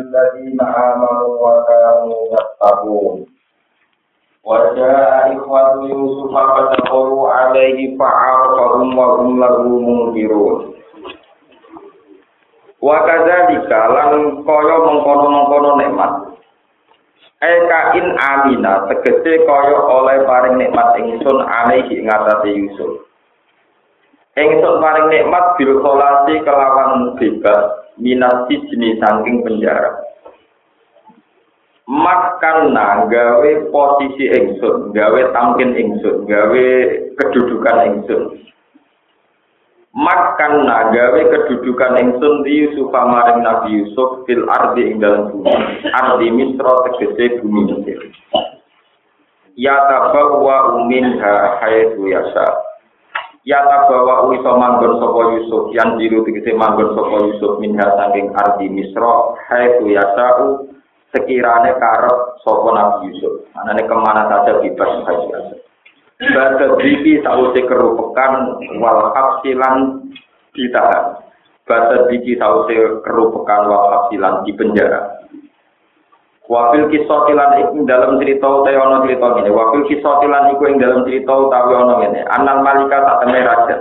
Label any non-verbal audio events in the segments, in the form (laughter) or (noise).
الذين آمنوا وكانوا يتقون وجاء إخوة يوسف فدخلوا عليه فعرفهم وهم له منكرون Wakadzalika lan kaya mengkono-mengkono nikmat. Eka in amina tegese kaya oleh paring nikmat ingsun alaihi ing atase Yusuf. Ingsun paring nikmat bil kelawan bebas minasi jenis saking penjara. Makanna gawe posisi ingsun, gawe tamkin ingsun, gawe kedudukan ingsun. makan nagawe kedudukan ingsun di Yusuf maring Nabi Yusuf fil ardi ing dalam bumi ardi misra tegese bumi Mesir ya tabawa uminha hayatu yasa ya tabawa iso manggon sapa Yusuf yang diru tegese manggon sapa Yusuf minha saking ardi misra hayatu yasa sekirane karep sapa Nabi Yusuf anane kemana saja bebas saja Bada diki sausi kerupekan wal hapsilan ditahan. Bada diki sausi kerupekan wal hapsilan di penjara. Wafil kisotilan iku dalam cerita utawi ana cerita ngene. Wafil kisotilan iku ing dalam cerita utawi ana ngene. Anal malika tak temne raja.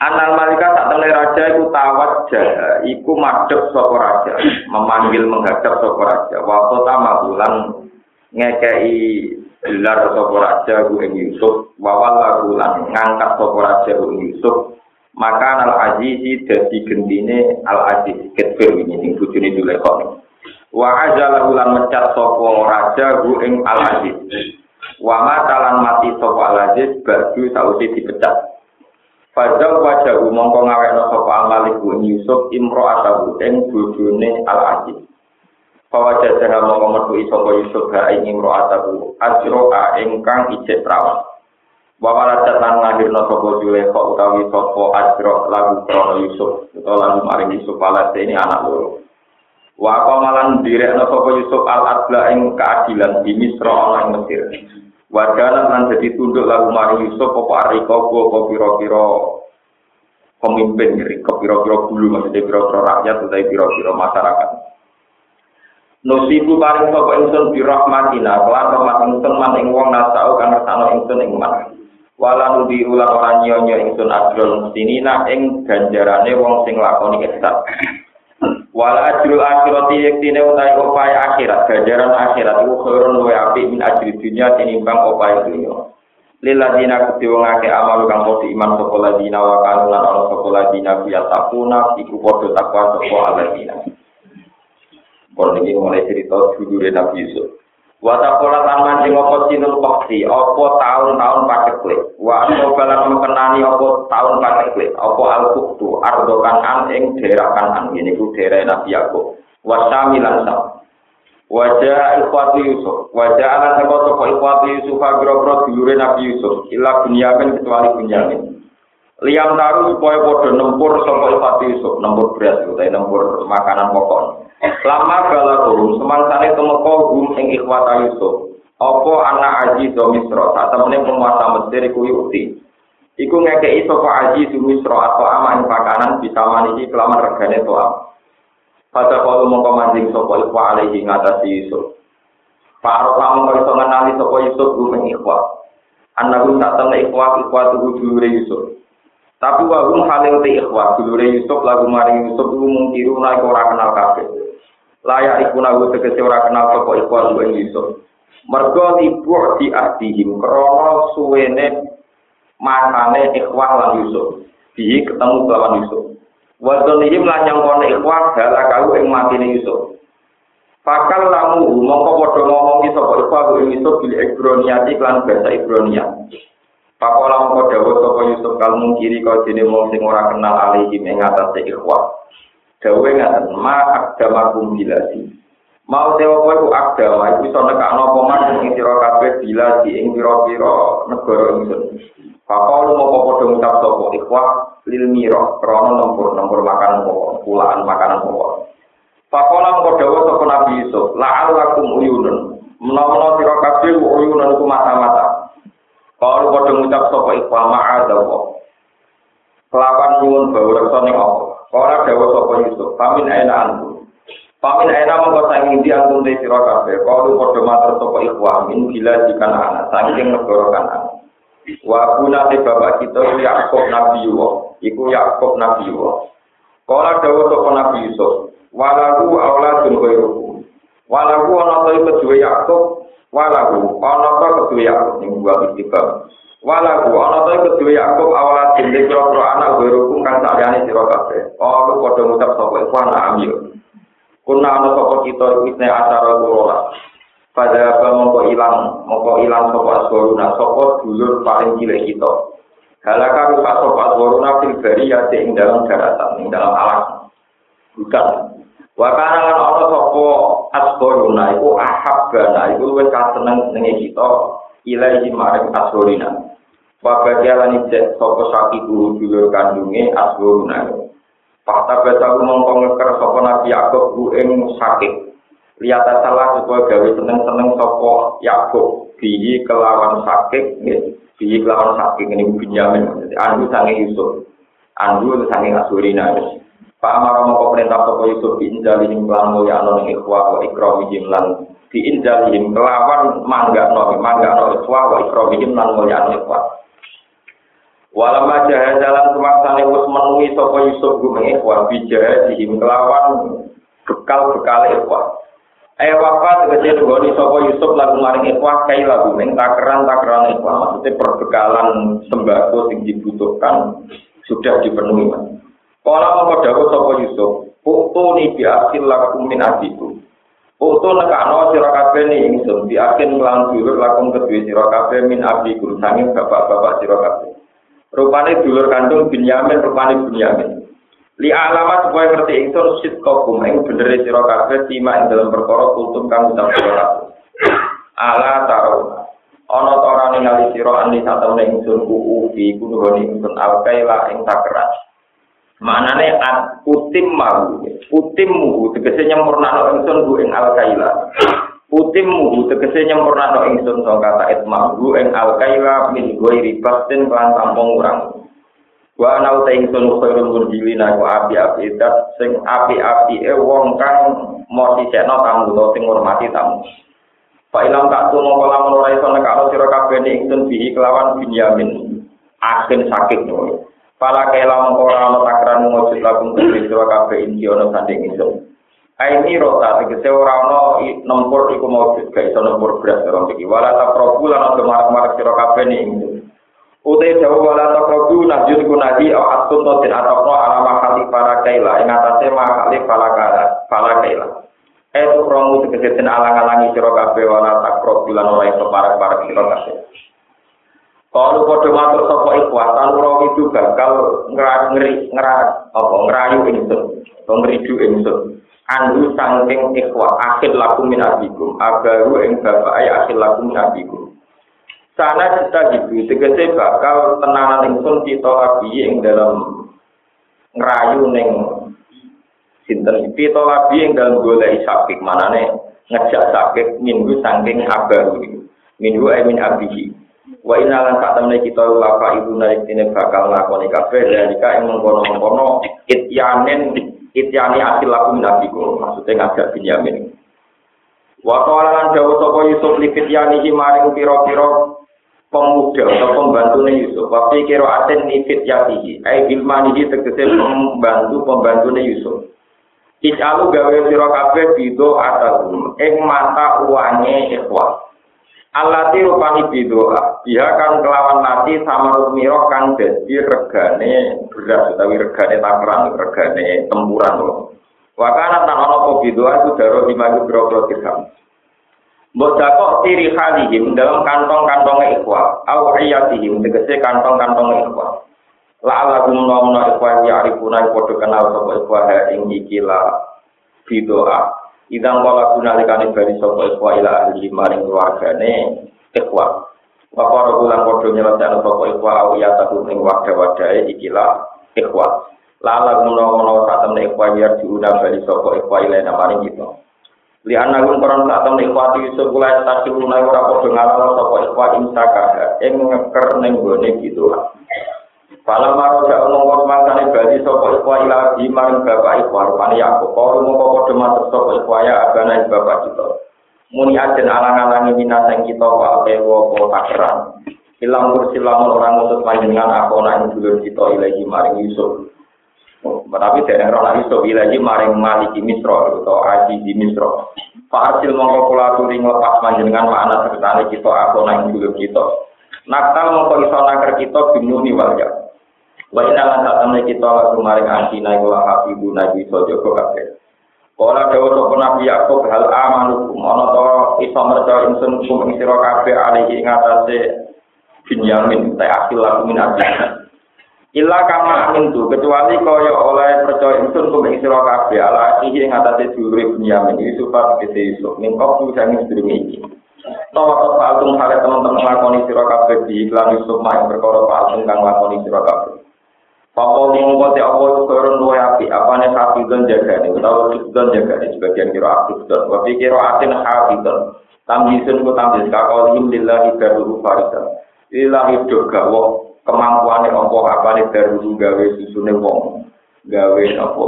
Anal malika tak temne raja iku tawat jaha, iku madhep sapa raja, memanggil menghadap sapa raja. Wa kota mabulan ngekei gelar sapa raja ku ing Yusuf wawal lagu lan ngangkat sapa raja ku Yusuf maka al azizi dadi gendine al aziz ketfir ini sing bojone Zulaikha wa ajala lan mecat sapa raja ku ing al aziz wa matalan mati sapa al aziz badu sausi dipecat. Fajal wajah mongko ngawekno sapa al malik ku Yusuf imro atabu ing bojone al aziz bahwa jajah mongko metu sapa Yusuf ha ing imro'atahu ajroa ingkang ijek perawan. Bahwa raja lan ngahirno sapa Zulekha utawi sapa ajro lagu krono Yusuf utawa lagu maring Yusuf alate ini anak loro wa qamalan direkno sapa Yusuf al adla ing keadilan di Misra ing Mesir Wadana lan jadi tunduk lagu maring Yusuf apa ariko apa pira-pira pemimpin riko pira-pira bulu maksudnya pira-pira rakyat utawa pira-pira masyarakat Nusibu paring sapa ingsun bi rahmatina, kelan rahmat ingsun man wong nasau kang ngersano ingsun ing man. Wala nudi ulang ora nyonya ingsun ajrul mustinina ing ganjarane wong sing lakoni ihsan. Wala ajrul akhirati yektine utahe upaya akhirat, ganjaran akhirat iku khairun luwe apik min ajri dunya tinimbang upaya dunya. Liladina kudu wong akeh amal kang padha iman sapa ladina wa kanu lan ana sapa ladina biya takuna iku padha takwa sapa aladina. Kalau ini mulai cerita dulu Nabi Yusuf. Wata pola taman sing apa sinul wakti, apa tahun-tahun klik. Wa apa balang mengenani apa tahun klik. apa al-buktu, ardokan an ing daerah kanan, ini ku daerah Nabi Yaakob. Wa samilan sam. Wajah ikhwati Yusuf, wajah anak seko soko ikhwati Yusuf, agro-agro dulure Nabi Yusuf, ila bunyamin kecuali bunyamin. Liam taruh supaya podo nempur soko ikhwati Yusuf, nempur beras, nempur makanan pokok. Lama balakum semangsane temeka gum ing ikhwata Yusuf. Apa anak aji do Misra, saat temene penguasa Mesir iku yuti. Iku ngekei sapa aji do Misra atau aman pakanan bisa maniki kelaman regane toa. Pada kalau mongko manjing sapa ikhwa alaihi ngatasi Yusuf. Paro kamu kau iso ngenali sapa Yusuf gum ing ikhwa. Anaku tak temne ikhwa ikhwa dulure Yusuf. Tapi wahum halil te ikhwa dulure Yusuf lagu maring Yusuf iku mungkiru naik ora kenal kabeh. layak iku nawu tegese ora kenal sapa iku ing Yusuf. Mergo ibu di ahdihim krana suwene masane ikhwah lan Yusuf. Bihi ketemu lawan Yusuf. Wadonihim lan nyangkone ikhwah dalakau ing matine Yusuf. Fakal lamu mongko padha ngomongi sapa ikhwah ing Yusuf bil Ibraniati lan bahasa Ibrania. Pakola mongko dawuh sapa Yusuf kalmu kiri kau dene wong sing ora kenal alihim ing atase ikhwah. dawe ngaten ma agama kumbilasi mau dewa kowe ku agama iku iso nekakno apa man ing sira kabeh bila di ing pira-pira negara ingsun. Lu mau padha ngucap sapa? Ikhwah lil mira krana nempur-nempur makanan pokok pulaan makanan pokok. Papa lan dawa sapa Nabi Yusuf la'allakum uyunun. Menawa sira kabeh uyunun ku mata-mata Kalau padha ngucap sapa ikhwah ma'adzallah kelawan nyuwun bau reksa ning apa Ora dawa sapa Yusuf, pamin aina antu. Pamin enak mongko saking di antum te kalu padha matur sapa ikhwan min gila jika anak saking negara kanan. Wa kuna bapak kita Yakub Nabi Yuwa, iku Yakub Nabi. Kala dawa sapa Nabi Yusuf, walaku auladun khairukum. Walaku ana ta kedue Yakub, walaku ana ta kedue Yakub ning buah istiqam. Walaku ana ta kedue Yakub auladun de anak khairukum kang sakjane sira kabeh. Oh, lu padha ngucap sapa iku anak amil. Kuna ana sapa kita isne acara kurola. Pada apa mongko ilang, mongko ilang sapa aswaruna sapa dulur paling cilik kita. Halaka rupa sapa aswaruna fil bari ya ing dalam daratan, ing dalam alam. Bukan. Wa kana lan ana sapa aswaruna iku ahabbana iku luwih kaseneng senenge kita ilahi maring aswarina. Wa badialan ijek sapa sakiku dulur kandunge aswaruna. Fakta besaku mongko ngeker sapa Nabi Yakub ku sakit. Lihat salah supaya gawe seneng-seneng sapa Yakub bihi kelawan sakit nggih. Bihi kelawan sakit ini Binyamin andu sange Yusuf. Andu sange Asurina wis. Pak Amar mongko perintah sapa Yusuf diinjalihim lan mulya ana ing ikhwa wa ikramihim lan diinjalihim kelawan manggakno manggakno ikhwa wa ikramihim lan mulya ikhwa. Walama jahajalan semaksane wis menuhi sapa Yusuf gume wa bijahadihim kelawan bekal-bekal ikhwah. Eh wafat tegese nggoni sapa Yusuf lagu maring ikhwah kai lagu ning takeran-takeran ikhwah maksudnya perbekalan sembako sing dibutuhkan sudah dipenuhi mas. Kala mongko dawuh sapa Yusuf, "Uktu ni biasil lakum min abiku." Uktu nekakno sira kabeh ni ingsun biakin lan dulur lakum kedue sira kabeh min abiku sanging bapak-bapak sira kabeh. Rupane dulur kandung Binyamin, rupane Binyamin. Li alamat supaya ngerti ingsun sit kokum ing bener sira kabeh tima ing dalam perkara kultum kang ucap sira Ala taro. Ana ta ora ningali sira ani satemene ingsun kuku fi kunuhoni ingsun alkaila ing takeran. Maknane at utim mau, utim mu tegese nyempurnakno ingsun ku ing alkaila. Utim mu tegese nyempurna no ingsun so kata itmahu ing alkaila min goi ribatin kelan tampung urang. Wa ana uta ingsun khairul murjilin aku api-api dat sing api-api e wong kang mau disekno tamu to sing ngurmati tamu. Pak ilang tak tuno kala lamun ora iso nekakno sira kabeh ingsun bihi kelawan Binyamin. Akhir sakit no. Pala kela mengko ora ana takran mujud lakum sira kabeh inji ana sanding ingsun. Aini rota tegese ora ana nempur iku mau gak iso nempur beras ora iki. Wala ta probu lan ana marak-marak sira kabeh ning Utai jawa wala ta probu ku nadi au atun to tin atokno alama kali para kaila ing atase makali para kaila para kaila. Eh tu romu tegese tin alang-alangi sira kabeh wala ta probu lan ora iso parak-parak sira kabeh. Kalau kode matur sapa ikhwah, tan ora itu bakal ngeri ngerak apa ngerayu atau ngeridu ingsun. andu sangking ikhwa akhir laku min abikum agaru ing bapak akhir laku min abikum sana kita gitu tegese bakal tenanan ingsun kita lagi ing dalam ngerayu ning sinten? Kita lagi ing dalam golek sakit manane ngejak sakit minggu sangking agaru. Minggu ay min abihi wa inalan sak temne kita lapa ibu naik ini bakal lakoni kabeh dari ka ing mengkono-mengkono ityanen ityani asil laku nabiku maksudnya ngajak Binyamin Waktu lan jauh sapa Yusuf li fityani maring pira-pira pemuda atau pembantu Yusuf. Wafi kira aten ni fityatihi. Ai bilmani tegese pembantu pembantu Yusuf. Ijalu gawe sira kabeh bido atau ing mata uange ikhwah. Alati rupani bidoa, dia kan kelawan nasi sama rumiro kan jadi regane beras utawi regane takran, regane tempuran loh. Wakana tan ono po bidoa itu daro dimaju biro dirham. Mbok dakok tiri halihim dalam kantong-kantong ikhwa, au ayatihim tegese kantong-kantong ikhwa. La ala gumno ikhwa ya arifuna podo kenal sapa ikhwa ha ing bidoa. Idang wala gunalikane bari sapa ikhwa ila ahli maring keluargane ikhwa. Wapara bulan kodo nyelesaikan sapa ikhwa au ya tahu ing wadah-wadahe ikilah ikhwa. Lala guna-guna saat temen ikhwa biar diundang bari sapa ikhwa ila maring kita. Li ana gun koron saat temen ikhwa Yusuf kula tasiruna ora padha ngalala sapa ikhwa insaka ing ngeker ning gone gitu. Fala maro jak mongko mangkane bali sapa ikhwa ila di marang bapak ikhwa rupane Yakub. Kalau mongko padha matur sapa ikhwa ya abana bapak kita. Muni ajen alang-alangi minaseng kita wa pewo apa takeran. Ilang kursi lamun orang ngutus panjenengan aku nak dulur kita ilahi maring Yusuf. Tapi dari roh Yusuf ilahi maring Maliki Misro atau Aji di Misro. Fasil mongko kula turi nglepas panjenengan makna sertane kita aku nak dulur kita. Nakal mongko iso nakar kita binuni wal Wa inna lan kita lagu maring antina iku hafibu nabi iso jaga kabeh. Kala dawa sapa Nabi Yakub hal amanukum ana to iso merca ingsun kum ing sira kabeh alihi ing atase Binyamin ta akil lagu min Illa kama amin tu kecuali kaya oleh percaya ingsun kum ing sira kabeh ala iki ing atase dulure Binyamin Yusuf kete Yusuf ning kok sing sedurunge iki. Tawa to paltung hale teman-teman lakoni sira di iklan Yusuf main perkara paltung kang lakoni sira. Papa mongko te apa itu koron luwe api, apane hafidun jaga ini, utawa hafidun jaga ini, sebagian kira hafidun, wafi kira atin hafidun, tamjisun ku tamjis, kakolihim lillahi daruru farisa, lillahi doga, wong kemampuannya apa apane daruru gawe susune wong, gawe apa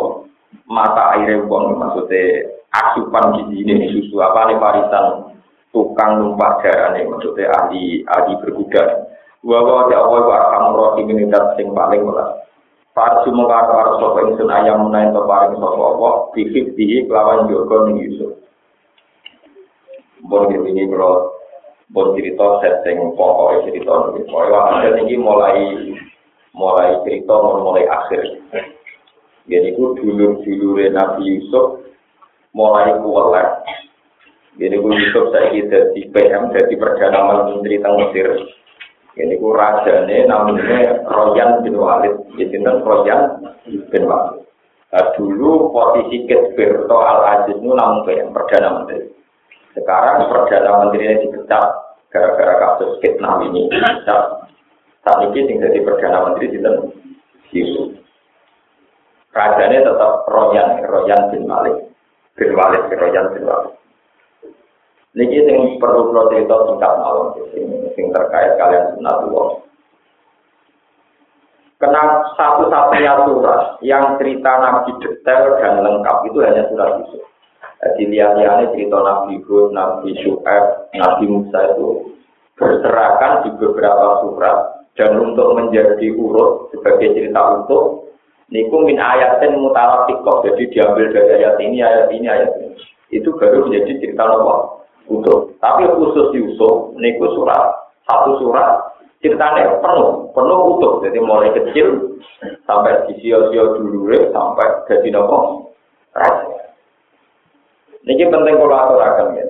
mata airnya wong, maksudnya asupan gizi ini susu, apane farisan, tukang numpak jarane, maksudnya ahli, ahli berkuda, Wawa ya Allah wa arhamur rahimin sing paling welas. Farsu mengkar karo sapa ingsun ayam menawi to paring sapa apa bihib dihi kelawan jogo ning Yusuf. Bon ini kalau bon cerita setting pokok cerita ini. Pokoknya hasil ini mulai mulai cerita mulai akhir. Jadi ku dulu dulu Nabi Yusuf mulai kuat. Jadi ku Yusuf saya jadi PM jadi perdana menteri tentang Mesir. Ini ku rajane namanya Royan bin Walid. Jadi Royan bin Walid. Nah, dulu posisi Ketbirto Al-Aziz itu namun yang Perdana Menteri. Sekarang Perdana Menteri ini dipecat gara-gara kasus Kitnam ini. Dipecat. Saat ini tinggal di Perdana Menteri di Yusuf. Rajanya tetap Royan, Royan bin Malik. Bin Walid, Royan bin Walid. Niki sing perlu kula cerita singkat mawon sing terkait kalian sunatullah. Kena satu-satunya surat yang cerita Nabi detail dan lengkap itu hanya surat Yusuf. Jadi lihat-lihatnya cerita Nabi Hud, Nabi Shu'aib, Nabi Musa itu berserakan di beberapa surat dan untuk menjadi urut sebagai cerita utuh niku min ayatin mutalafiqah jadi diambil dari ayat ini ayat ini ayat ini itu baru menjadi cerita Allah utuh. Tapi khusus Yusuf, niku surat satu surat ceritanya penuh, penuh utuh. Jadi mulai kecil sampai di sio-sio dulu sampai jadi nopo. Ini penting kalau aturakan ya.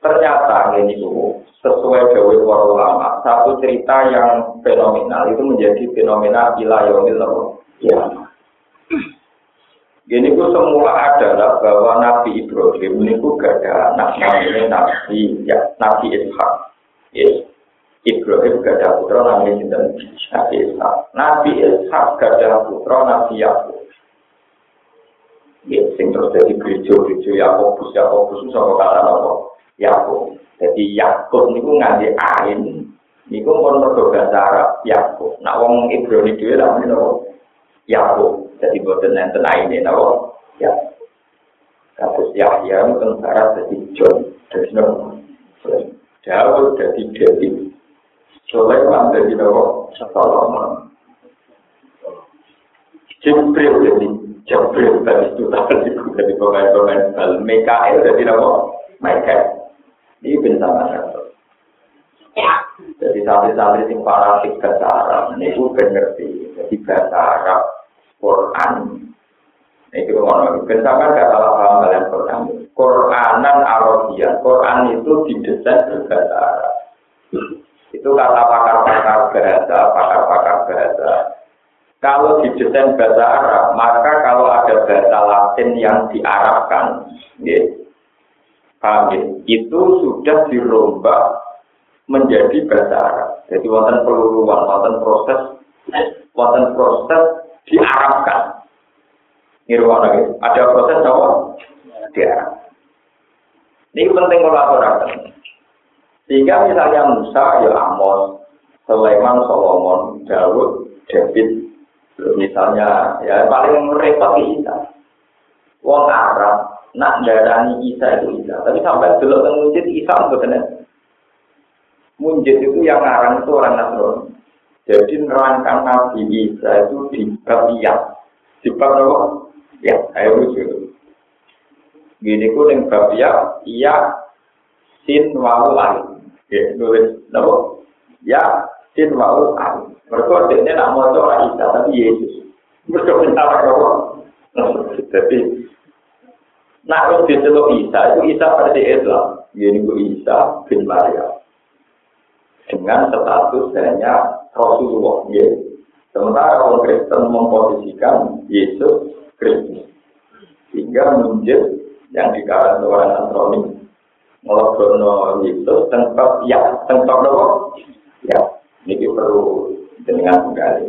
Ternyata ini tuh sesuai dewi para ulama, satu cerita yang fenomenal itu menjadi fenomena ilayomil ya. Ini ku semula adalah bahwa Nabi Ibrahim ini ku gak ada anak Nabi ya Nabi Ishak. Yes. Ibrahim gak ada putra namanya Nabi Ishak. Nabi Ishak gak ada putra Nabi Yakub. Ya, sing terus jadi gereja-gereja Yakobus, Yakobus itu sama kata apa? Yakub. Jadi Yakub ini ku nganti ain. Ini ku pun berbahasa Arab Yakub. Nah, wong Ibrahim itu namanya Yakub. Jadi buatan enten ini, nabo. Ya. Kasus Yahya itu tentara jadi John. Dari nabo. Daud jadi David. Sulaiman jadi nabo. Solomon. Jibril jadi Jibril tadi itu tadi dari pemain-pemain bal. Mikael jadi nabo. Mikael. Ini bersama satu. Jadi santri-santri sing fanatik bahasa Arab, ini gue ngerti. Jadi bahasa Arab Quran. Itu ngono. Misalkan gak salah paham kalian Quran. Quranan Arabia. Quran itu didesain berbahasa Arab. Itu kata pakar-pakar bahasa, pakar-pakar bahasa. Kalau didesain bahasa Arab, maka kalau ada bahasa Latin yang diarabkan, ya, paham ya? Itu sudah dirombak menjadi bahasa Arab. Jadi wonten peluruan, wonten proses, wonten proses diarabkan. Nirwana gitu. Ada proses apa? Diarab. Ini penting kolaborasi. Sehingga misalnya Musa, ya Amos, Sulaiman, Solomon, Daud, David, misalnya ya paling repot Isa. Wong Arab nak darani Isa itu Isa, tapi sampai dulu teng Isa betul Munjid itu yang ngarang itu orang Nasrani. Jadi nerangkan Nabi Isa itu di bab. Di bab? Ya, ayo lucu. Gini ku yang bab iya sin wau. Ya, nulis apa? Ya, sin wau ain. Mereka ini nak mau Isa, tapi Yesus. Mereka minta apa? Jadi, nak harus diceluk Isa, itu Isa pada Islam. Gini ku Isa bin Maryam. Dengan status hanya Rasulullah. Ya. Sementara orang Kristen memposisikan Yesus Kristus. Sehingga menjadi yang dikatakan orang Nasrani melakukan Yesus tempat ya tempat apa? Ya, ini perlu dengan kembali.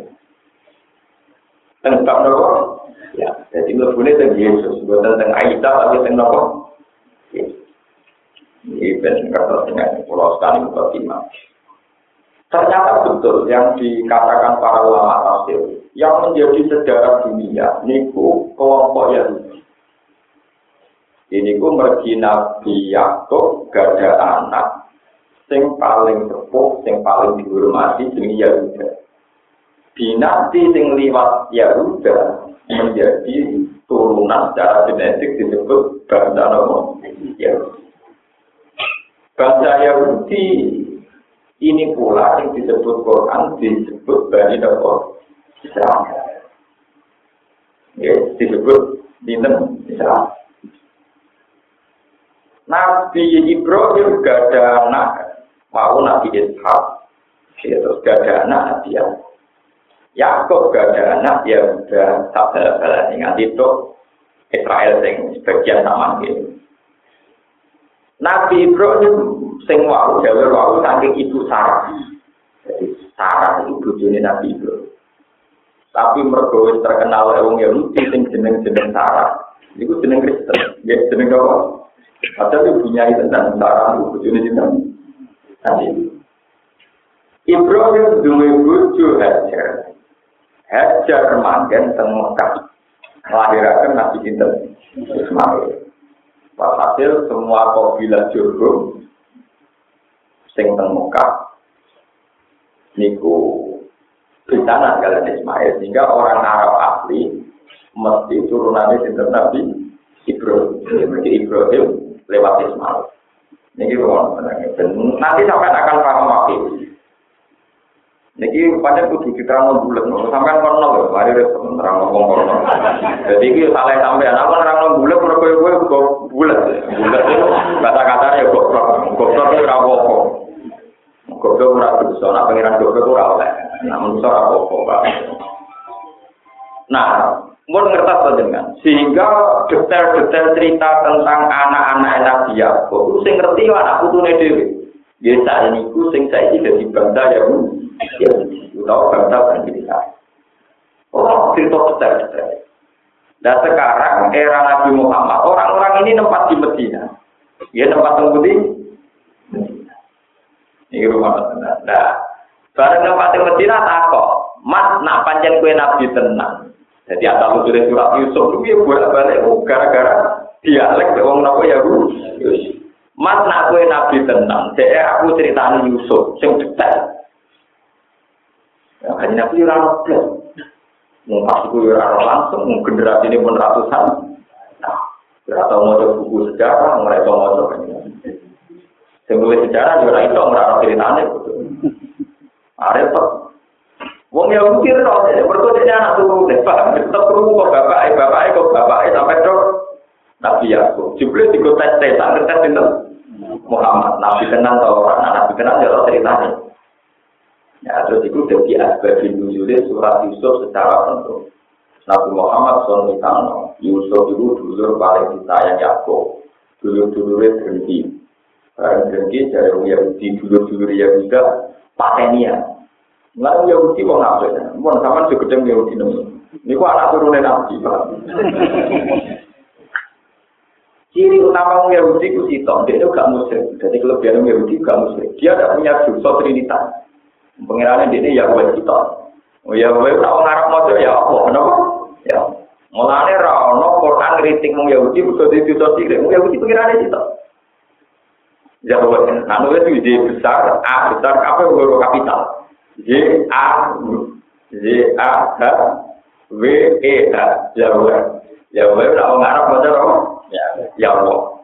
Tempat apa? Ya, jadi lebihnya tentang Yesus, bukan tentang Aisyah, tapi tentang apa? Yesus. Ini benar dengan pulau sekali untuk Ternyata betul yang dikatakan para ulama tafsir yang menjadi sejarah dunia niku kelompok Yahudi. Ini ku mergi Nabi gada anak sing paling sepuh, sing paling dihormati jenenge Yahuda. Dinasti sing liwat Yahuda menjadi turunan secara genetik disebut bangsa Yahudi. Bangsa Yahudi ini pula yang disebut Quran disebut Bani Nabi Israel. Ya, disebut Dinten Israel. Nabi Ibrahim gak ada anak, mau Nabi Ishak, ya, terus gak ada anak Nabi Yakub. Yakub gak ada anak, ya udah tak bala ingat itu Israel yang sebagian sama gitu. Nabi Ibrahim sing wau gawe wau saking ibu Sarah. Jadi Sarah itu bojone Nabi Ibrahim. Tapi mergo terkenal wong Yahudi sing jeneng-jeneng Sarah. Iku jeneng Kristen, ya jeneng apa? Padahal punya tentang Sarah itu bojone jeneng Nabi Ibrahim duwe bojo Hajar. Hajar manggen teng Mekah. Nglahiraken Nabi Ismail. Walhasil semua kabilah Jurhum sing teng Mekah. Niku bencana kalian Ismail sehingga orang Arab asli mesti turunannya sinten Nabi Ibrahim. Jadi Ibrahim lewat Ismail. Ini nanti sampai akan paham waktu Niki pancen kudu diterang bulat, sampean kono lho, mari rek terang kono. Jadi iki salah sampean, aku nerang bulat ora kowe kowe kok bulat. Bulat itu kata-kata ya kok goblok apa-apa. Goblok ora bisa, nek pengiran goblok ora oleh. Namun ora apa-apa. Nah, mau ngertas panjenengan, sehingga detail-detail cerita tentang anak-anak Nabi Yakub, sing ngerti anak putune dhewe. Ya saat ini ku sing saya tidak dibantah ya bu, ya bantah kan jadi saya. Oh cerita detail Dan sekarang era Nabi Muhammad, orang-orang ini tempat di Medina. Ya tempat Medina. Ini rumah. Nah, bareng tempat di Medina kok, Mas nak panjang kue Nabi tenang. Jadi asal usulnya surat Yusuf itu ya bolak balik gara-gara dialek orang apa ya bu. Mas nak kue nabi tenang, saya aku ceritanya Yusuf, sing detail. Ya, hanya nabi ora plus. Mau pas itu ora langsung, generasi ini pun ratusan. Nah, ora mau buku sejarah, mau coba Sebelum sejarah juga itu ora ceritanya. Ada apa? Wong ya mungkin loh, berikutnya anak tuh, pak, tetap perlu kok bapak, bapak, kok bapak, sampai dok. Nabi Yakub, jubli tiga tes tes, tes tes. Muhammad Nabi kenal atau orang nah, Nabi kenal ya ceritanya ya terus itu jadi asbabin nuzulnya surat Yusuf secara tentu Nabi Muhammad SAW Yusuf itu dulu paling disayang Yakob dulu dulurnya berhenti berhenti dari Yahudi dulu dulu Yahuda patenia nggak Yahudi ngapain mau sama segede Yahudi ini kok anak turunnya Nabi Ciri utama orang Yahudi itu sitok, dia itu gak muslim. Jadi kelebihan orang Yahudi gak muslim. Dia tidak punya dosa trinitas. Pengirannya dia ini Yahweh sitok. Oh ya, kowe ora ngarep maca ya apa? Kenapa? Ya. Mulane ra ono Quran kritik mung Yahudi kudu ditutup sithik. Mung Yahudi pikirane sitok. Ya, nah, itu ide besar, A besar, apa yang kapital? J A J A H W E H Yahweh. Yahweh ora ngarep maca apa? Ya, ya Allah.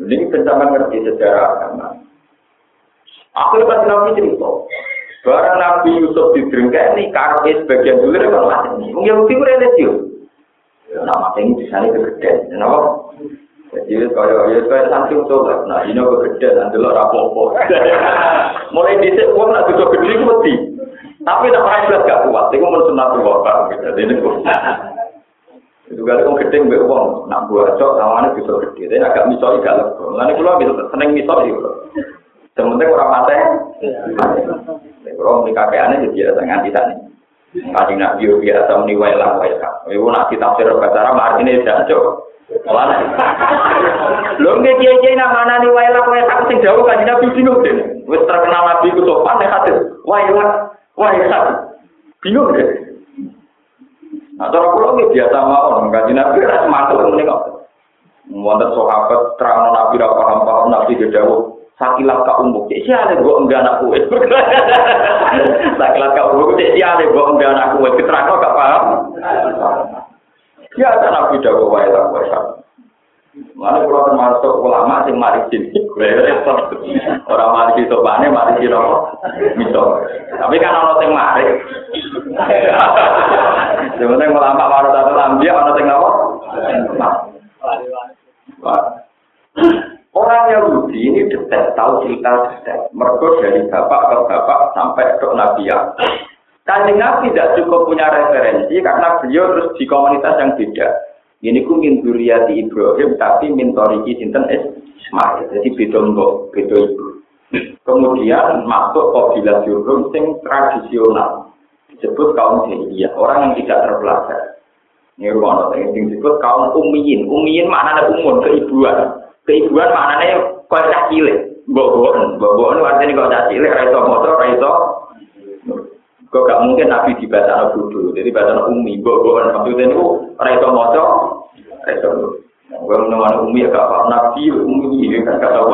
Jadi kita ngerti sejarah agama. Akhirnya pas Nabi cerita, barang Nabi Yusuf didrengkeni karena sebagian dulu kan mati. Mungkin Yahudi itu religius. Nah, mati ini bisa nih kegedean. Kenapa? Jadi kalau ya kayak saking coba, nah ini kegedean, nanti lo rapopo. (laughs) Mulai dicek uang nak juga gede mati. Tapi tak pernah jelas gak kuat. Itu menurut sunat tuh Jadi ini (laughs) itu kali kok gede mbak uang, nak buat cok, namanya bisa gede. Tapi agak misoi gak lego. Lalu kalau bisa seneng misoi, Sementara orang mati, kalau mereka KPN itu biasa nganti tadi. Kasih nak bio biasa meniwai lah, wai kak. Ibu nak kita tafsir bahasa Arab, artinya tidak cok. Walah. Lho nggih kiye-kiye namana ni wae lak wae tak sing jauh kan Nabi bingung deh. Wis terkenal Nabi ku sopan nek hadir. Wae lak wae tak. Bingung deh. Nah, cara kula nggih biasa mawon kan Nabi ra matur ngene kok. Wonten sahabat terangno Nabi ra paham paham Nabi gedawu. Sakilat ka umbuk, cek si ale bo enggak anak kuwe. (laughs) Sakilat ka umbuk, cek si ale gua enggak anak kuwe. Keterangno gak paham. Ya ada nabi dawa wae wae Mana kalau termasuk ulama sing mari sini. (laughs) Orang mari itu bane, mari itu misal. Tapi kan orang sing mari. (laughs) Sebenarnya ulama baru satu lambia, orang sing apa? Orang Yahudi ini detail, tahu cerita detail. Mereka dari bapak ke bapak sampai ke Nabi ya. Kanjeng Nabi tidak cukup punya referensi karena beliau terus di komunitas yang beda. Ini ku min di Ibrahim tapi min toriki sinten Ismail. Jadi beda mbok, beda ibu. Kemudian masuk kabilah Jurhum sing tradisional. Disebut kaum jahiliyah, orang yang tidak terpelajar. Ini rumah yang disebut kaum umiyin. Umiyin maknanya umur, keibuan. Keibuan maknanya kau cah cilik. Bobon, bobon artinya kau cah cilik, raiso motor, raiso. Kau gak mungkin nabi di bahasa bodoh, jadi bahasa umi, bobon. Maksudnya itu raiso motor, raiso. Gue menemukan umi ya gak paham nabi, umi ya kan gak tahu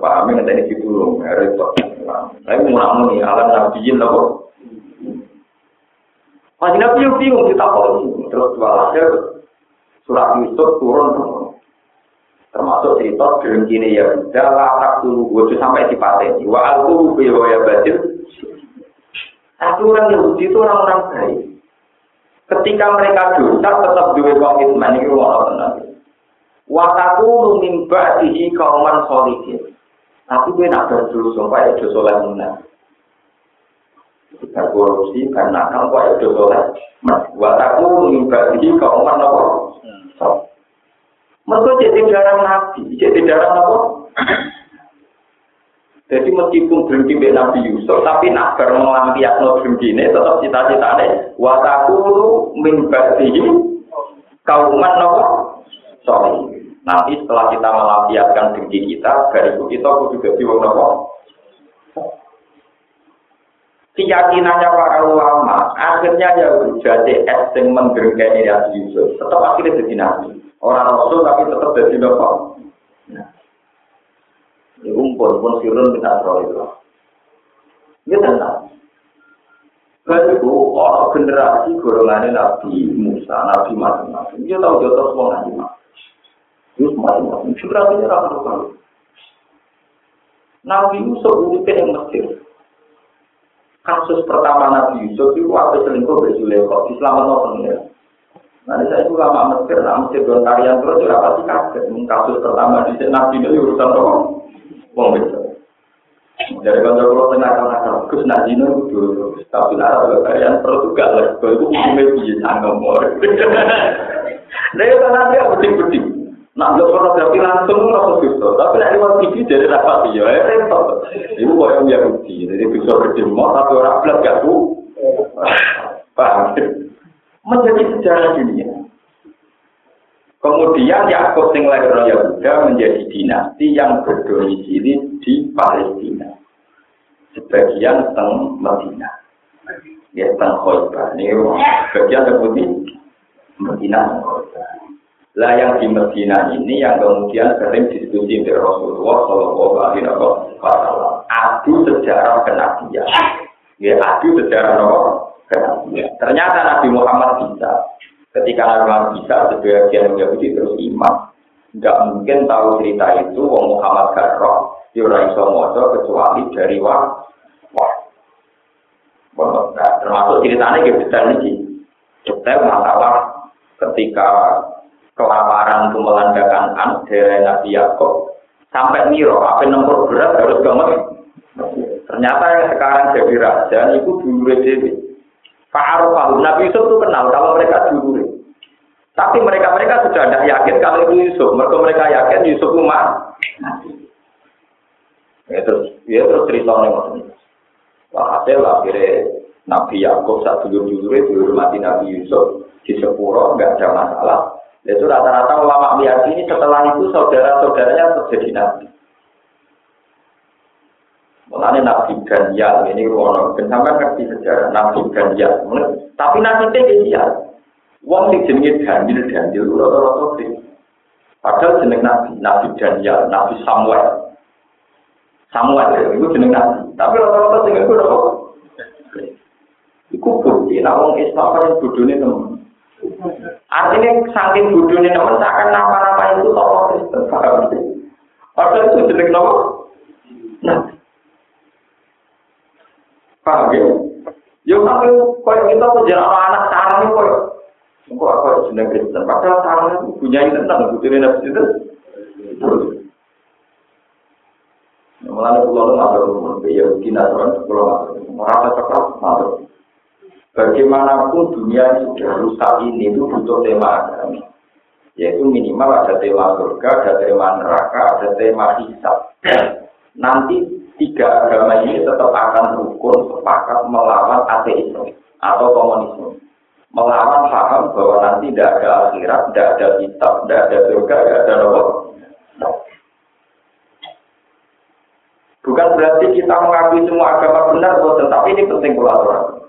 Pahamnya nanti ini gitu, repot. Saya mau namun nih, alam nabiin lah kok. Masih nabi yang bingung, kita terus dua surat Yusuf turun. Termasuk cerita gerengkine ya udah latak dulu gue sampai di pateni wa aku ya batil tapi orang Yahudi itu orang-orang baik. Ketika mereka dosa tetap dua komitmen itu orang tenang wataku lumimba dihi kauman solikin tapi gue nak dulu sampai itu soleh mana kita korupsi karena kamu kok itu soleh wataku lumimba dihi kauman apa? Mereka jadi darah nabi, jadi darah apa? Jadi meskipun berhenti mbak Nabi Yusuf, tapi nak bar melampiasno berhenti ini tetap cita-citane wataku min ba'dihi kauman nopo sorry. Nanti setelah kita melampiaskan dengki kita, dari itu kita kudu jadi wong nopo. Keyakinannya para ulama, akhirnya ya jadi es yang mendengkeni Nabi Yusuf, tetap akhirnya jadi Nabi. Orang rasul tapi tetap jadi. Nah. Umpun pun sirun kita roh itu. Ini tenang. Lalu orang generasi golongan Nabi Musa, Nabi macam-macam. Dia tahu terus mau ngaji mak. Terus macam-macam. Generasinya rakyat. Nabi Yusuf itu yang Mesir. Kasus pertama Nabi Yusuf itu apa selingkuh berjulekot. Islam atau pengira. Nanti saya juga lama Mesir, nah Mesir don tarian terus juga pasti kaget. Kasus pertama di nabi itu urusan apa? Wong besar. Dari kantor kalau tengah tengah terus nabi itu dulu. Tapi kalau kalian perlu juga lah. Kalau itu hukumnya bisa sangat mor. Kan nanti aku beding-beding. Nah, lo fotografi langsung langsung gitu. Tapi nanti waktu TV jadi rapat ya, repot. Ibu kok yang Yahudi, jadi bisa berdemo tapi orang belas gak tuh. Paham? menjadi sejarah dunia. Kemudian Yakub sing lahir Yahuda menjadi dinasti yang berdomisili di Palestina. sebagian teng Medina. Ya teng Khoibar. Ini bagian seperti Medina Lah yang di Medina ini yang kemudian sering diskusi dengan Rasulullah Shallallahu Alaihi Wasallam. Adu sejarah kenabian. Ya adu sejarah kenabian. Ternyata Nabi Muhammad bisa. Ketika Nabi bisa, sebagian Yahudi terus imam. Tidak mungkin tahu cerita itu Wong Muhammad Garroh di orang iso kecuali dari wah wah. Nah, termasuk ceritanya gitu detail ini. Detail masalah ketika kelaparan itu melandakan an dari Nabi Yakob sampai Miro apa nomor berat harus banget ternyata yang sekarang jadi raja itu dulu jadi Pak Arafah Nabi Yusuf itu kenal kalau mereka dulu tapi mereka mereka sudah tidak yakin kalau itu Yusuf. Mereka mereka yakin Yusuf itu mati. Ya terus ya terus cerita nih Wah, hasil akhirnya Nabi Yakub saat dulu dulu mati Nabi Yusuf di sepuro nggak ada masalah. Itu rata-rata ulama meyakini setelah itu saudara-saudaranya terjadi nabi. Mulanya Nabi Ganyal ini ruang sampai ngerti sejarah Nabi Ganyal. Tapi nanti dia Wong sing jenenge Daniel Daniel rata-rata Padahal jeneng Nabi, Nabi Daniel, Nabi Samuel. Samuel itu jeneng Nabi. Tapi rata-rata sing iku ora Iku bukti, wong Islam kan bodone temen. Artinya saking bodohnya teman seakan nama-nama itu tokoh Kristen. Padahal itu jelek nama. Nah. Paham ya? Ya tapi kalau kita punya anak sarang itu kok kok apa jeneng Kristen. Padahal sarang itu punya itu tentang bodohnya nabi itu. Mulanya pulau itu ngatur, ya kita orang pulau ngatur, merasa cekap ngatur. Bagaimanapun dunia ini sudah rusak ini itu butuh tema agama. Yaitu minimal ada tema surga, ada tema neraka, ada tema hisab. (clears throat) Nanti tiga agama ini tetap akan rukun sepakat melawan ateisme atau komunisme. Melawan paham bahwa nanti tidak ada akhirat, tidak ada hisab, tidak ada surga, tidak ada neraka. Bukan berarti kita mengakui semua agama benar, tetapi ini penting kolaborasi.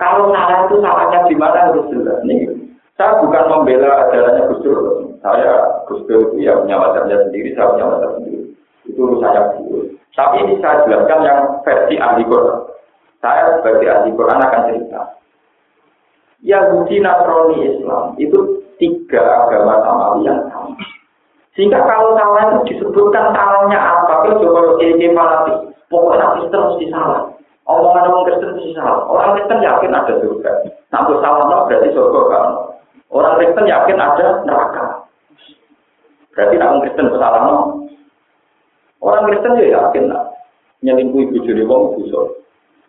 Kalau salah itu salahnya di mana harus jelas. Nih, saya bukan membela ajarannya Gus. Saya Gus Dur itu ya punya sendiri, saya punya sendiri. Itu urusannya Gus Tapi ini saya jelaskan yang versi ahli Quran. Saya sebagai ahli Quran akan cerita. Yahudi, Nasrani, Islam itu tiga agama samawi yang sama. Sehingga kalau salah itu disebutkan salahnya apa, kalau coba ini fanatik, pokoknya Kristen mesti salah. Omongan orang Kristen itu salah. Orang Kristen yakin ada surga. Namun salah no, berarti surga kan. Orang Kristen yakin ada neraka. Berarti orang Kristen salah no. Orang Kristen ya yakin lah. Nyelingkuh ibu jadi wong busur.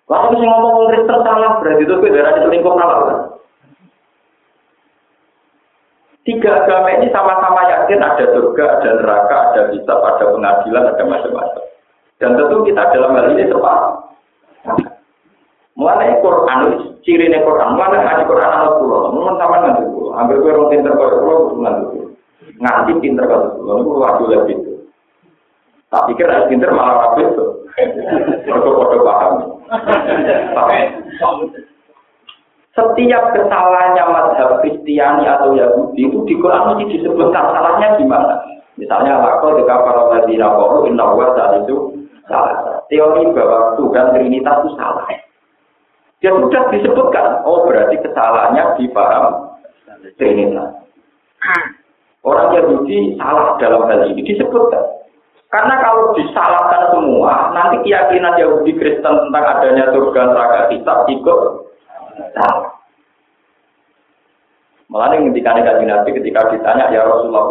Lalu sih ngomong orang Kristen salah, berarti itu beda selingkuh salah kan. Tiga agama ini sama-sama yakin ada surga, ada neraka, ada hisab, ada pengadilan, ada macam-macam. Dan tentu kita dalam hal ini tepat. Mulai Quran, ciri nih Quran, mulai ngaji Quran anak pulau, mun sama nanti pulau, ambil gue orang pinter kau pulau, nanti pulau, ngaji pinter kau pulau, itu wajib lebih. Tak pikir harus pinter malah rapi itu, foto-foto paham. Setiap kesalahannya madhab Kristiani atau Yahudi itu di Quran mesti disebutkan salahnya gimana. Misalnya, aku jika para nabi nabi inna wa itu salah. Teori bahwa Tuhan Trinitas itu salah. Dia sudah disebutkan, oh berarti kesalahannya di paham Trinitas. Orang Yahudi salah dalam hal ini disebutkan. Karena kalau disalahkan semua, nanti keyakinan Yahudi Kristen tentang adanya surga neraka kita ikut salah. Malah ketika Nabi ketika ditanya ya Rasulullah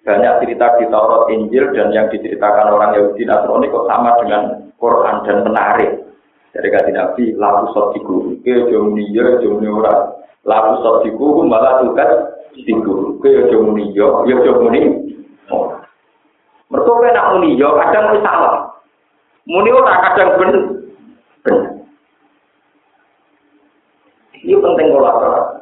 banyak cerita di Taurat Injil dan yang diceritakan orang Yahudi Nasrani kok sama dengan Quran dan menarik. Dari kata Nabi, lalu sotiku, ke jomni ya jomni ora. Lalu sotiku malah tugas tiku, ke jomni ya, ya. Mereka nak muni ya, kadang muni salah. Muni ora kadang ben. Ini penting kolaborasi.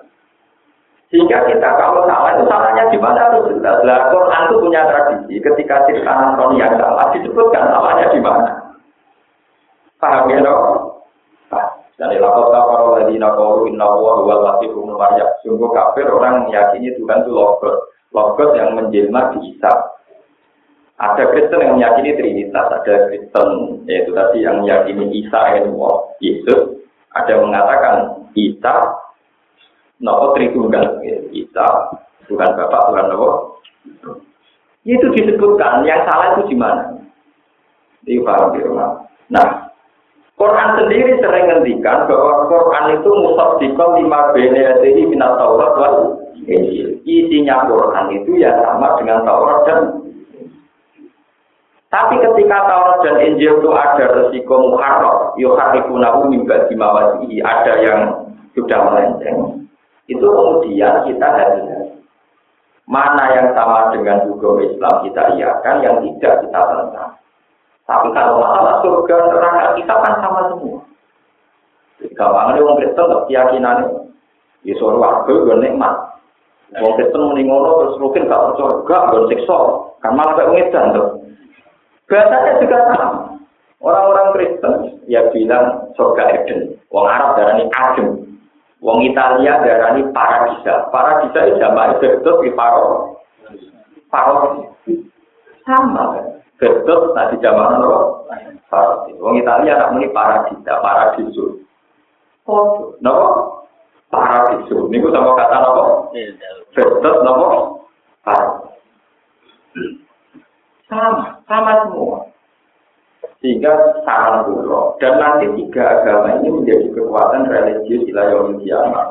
Sehingga kita kalau salah itu salahnya di mana harus jelas. Lah Quran itu punya tradisi ketika cerita Nasrani yang salah disebutkan salahnya di mana. Paham ya, no? Dan ilakot kafar lagi nakoru inna wa huwa latifu Maryam. Sungguh kafir orang meyakini Tuhan itu logos. Logos yang menjelma di Isa. Ada Kristen yang meyakini Trinitas, ada Kristen yaitu tadi yang meyakini Isa yang Yesus. Ada yang mengatakan Isa, nopo Tritunggal, Isa, Tuhan Bapak, Tuhan Nopo. Itu disebutkan, yang salah itu di mana? Ini paham di rumah. Nah, Quran sendiri sering ngendikan bahwa Quran itu musaddiqal lima jadi minat Taurat. Isinya Quran itu ya sama dengan Taurat dan tapi ketika Taurat dan Injil itu ada resiko muharram, yuharifunahu mimba dimawasihi, ada yang sudah melenceng. Itu kemudian kita hati Mana yang sama dengan hukum Islam kita iakan, yang tidak kita tentang. Tapi kalau masalah surga neraka kita kan sama semua. Gampang orang Kristen keyakinan di surga gue nikmat. Wong Kristen ngono terus mungkin gak percaya gak gue siksa. Kan malah kayak ngedan tuh. Bahasanya juga sama. Orang-orang Kristen ya bilang surga Eden. Wong Arab darani Adem. Wong Italia darani Paradisa. Paradisa itu itu di Paro. Paro. Sama kan. Betul tadi zaman apa? Paradiso. Wong Italia anak muni paradisa, paradiso. Oh, nopo? Paradiso. Niku sama kata nopo? Betul nopo? Paradiso. Sama, sama semua. Sehingga saran dulu. Dan nanti tiga agama ini menjadi kekuatan religius ilayah kiamat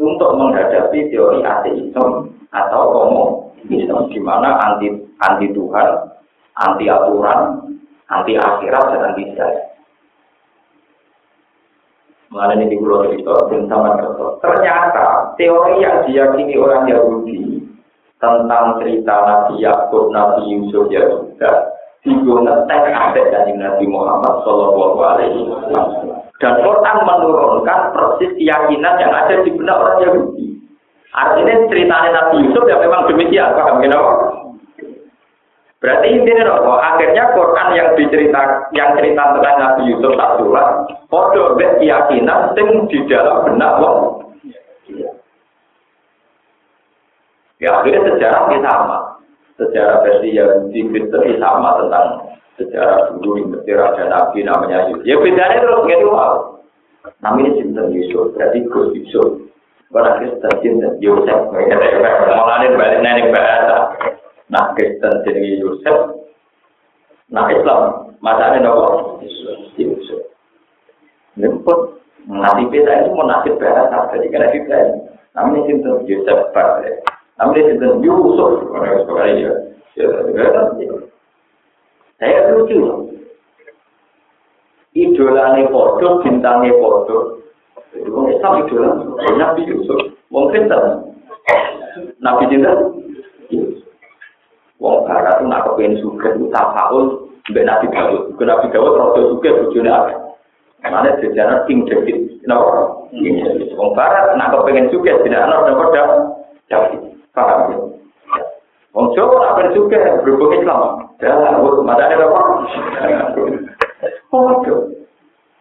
untuk menghadapi teori ateisme atau komunisme di mana anti anti Tuhan anti aturan, anti akhirat, dan anti saya. Mengenai ini di Pulau Cerita, sama Ternyata teori yang diyakini orang Yahudi tentang cerita Nabi Yakub, Nabi Yusuf ya sudah digunakan ada dari Nabi Muhammad Shallallahu Alaihi Wasallam. Dan Quran menurunkan persis keyakinan yang ada di benak orang Yahudi. Artinya ceritanya Nabi Yusuf ya memang demikian, paham kenapa? Berarti intinya apa? Akhirnya Quran yang dicerita yang cerita tentang Nabi Yusuf tak surat, podo keyakinan sing di dalam benak wong. Ya akhirnya sejarah ini sama. Sejarah versi yang di Kristen sama tentang sejarah dulu yang raja Nabi namanya Yusuf. Ya bedanya terus gitu wow. Namanya Sinten Yusuf, berarti Gus Yusuf. Orang Kristen Sinten Yusuf, malah balik nenek bahasa. Nah Kristen jadi Yusuf, nah Islam masanya nopo Yusuf. Ini pun nasib kita itu mau nasib bahasa jadi karena kita namanya sinten Yusuf Pak, namanya sinten Yusuf, orang sekarang ya. Saya lucu Idolane podo, bintangnya podo. Itu Islam idola, Nabi Yusuf. Mungkin tak? Nabi Jinten Wong barat itu nak kepengen suka itu tafaul mbak Nabi Dawud. Nabi Dawud rada suka bojone apa? Mana sejarah King David. Kenapa? Wong barat nak kepengen suka tidak ana dapat. Paham ya? Wong Jawa kepengen suka berhubung Islam. Ya, madane apa? Oh,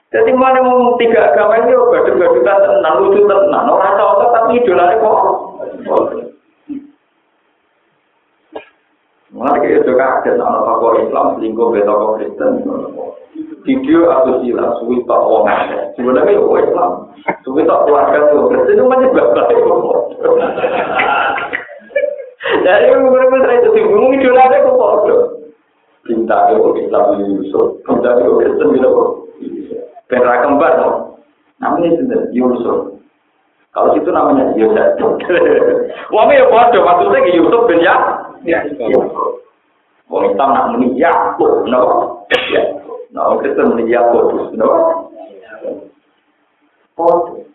Jadi mana ngomong tiga agama ini, badut-badutan tenang, lucu tenang, orang tahu tapi idolanya kok. Mengenai itu kaget anak tokoh Islam selingkuh be tokoh Kristen. Video atau sila suwi tak wong Sebenarnya itu Islam. Suwi tak keluarga itu Kristen itu banyak banget. Dari beberapa itu bingung itu ada kok kok. Cinta itu Islam Yusuf. Cinta itu Kristen gitu kok. Pera kembar no. Namanya itu Yusuf. Kalau itu namanya Yusuf. Wah, ya bodoh maksudnya Yusuf bin ya. Ya, Wong Islam nak muni Yakub, no? Ya. Nah, Kristen muni Yakub, no? Oh.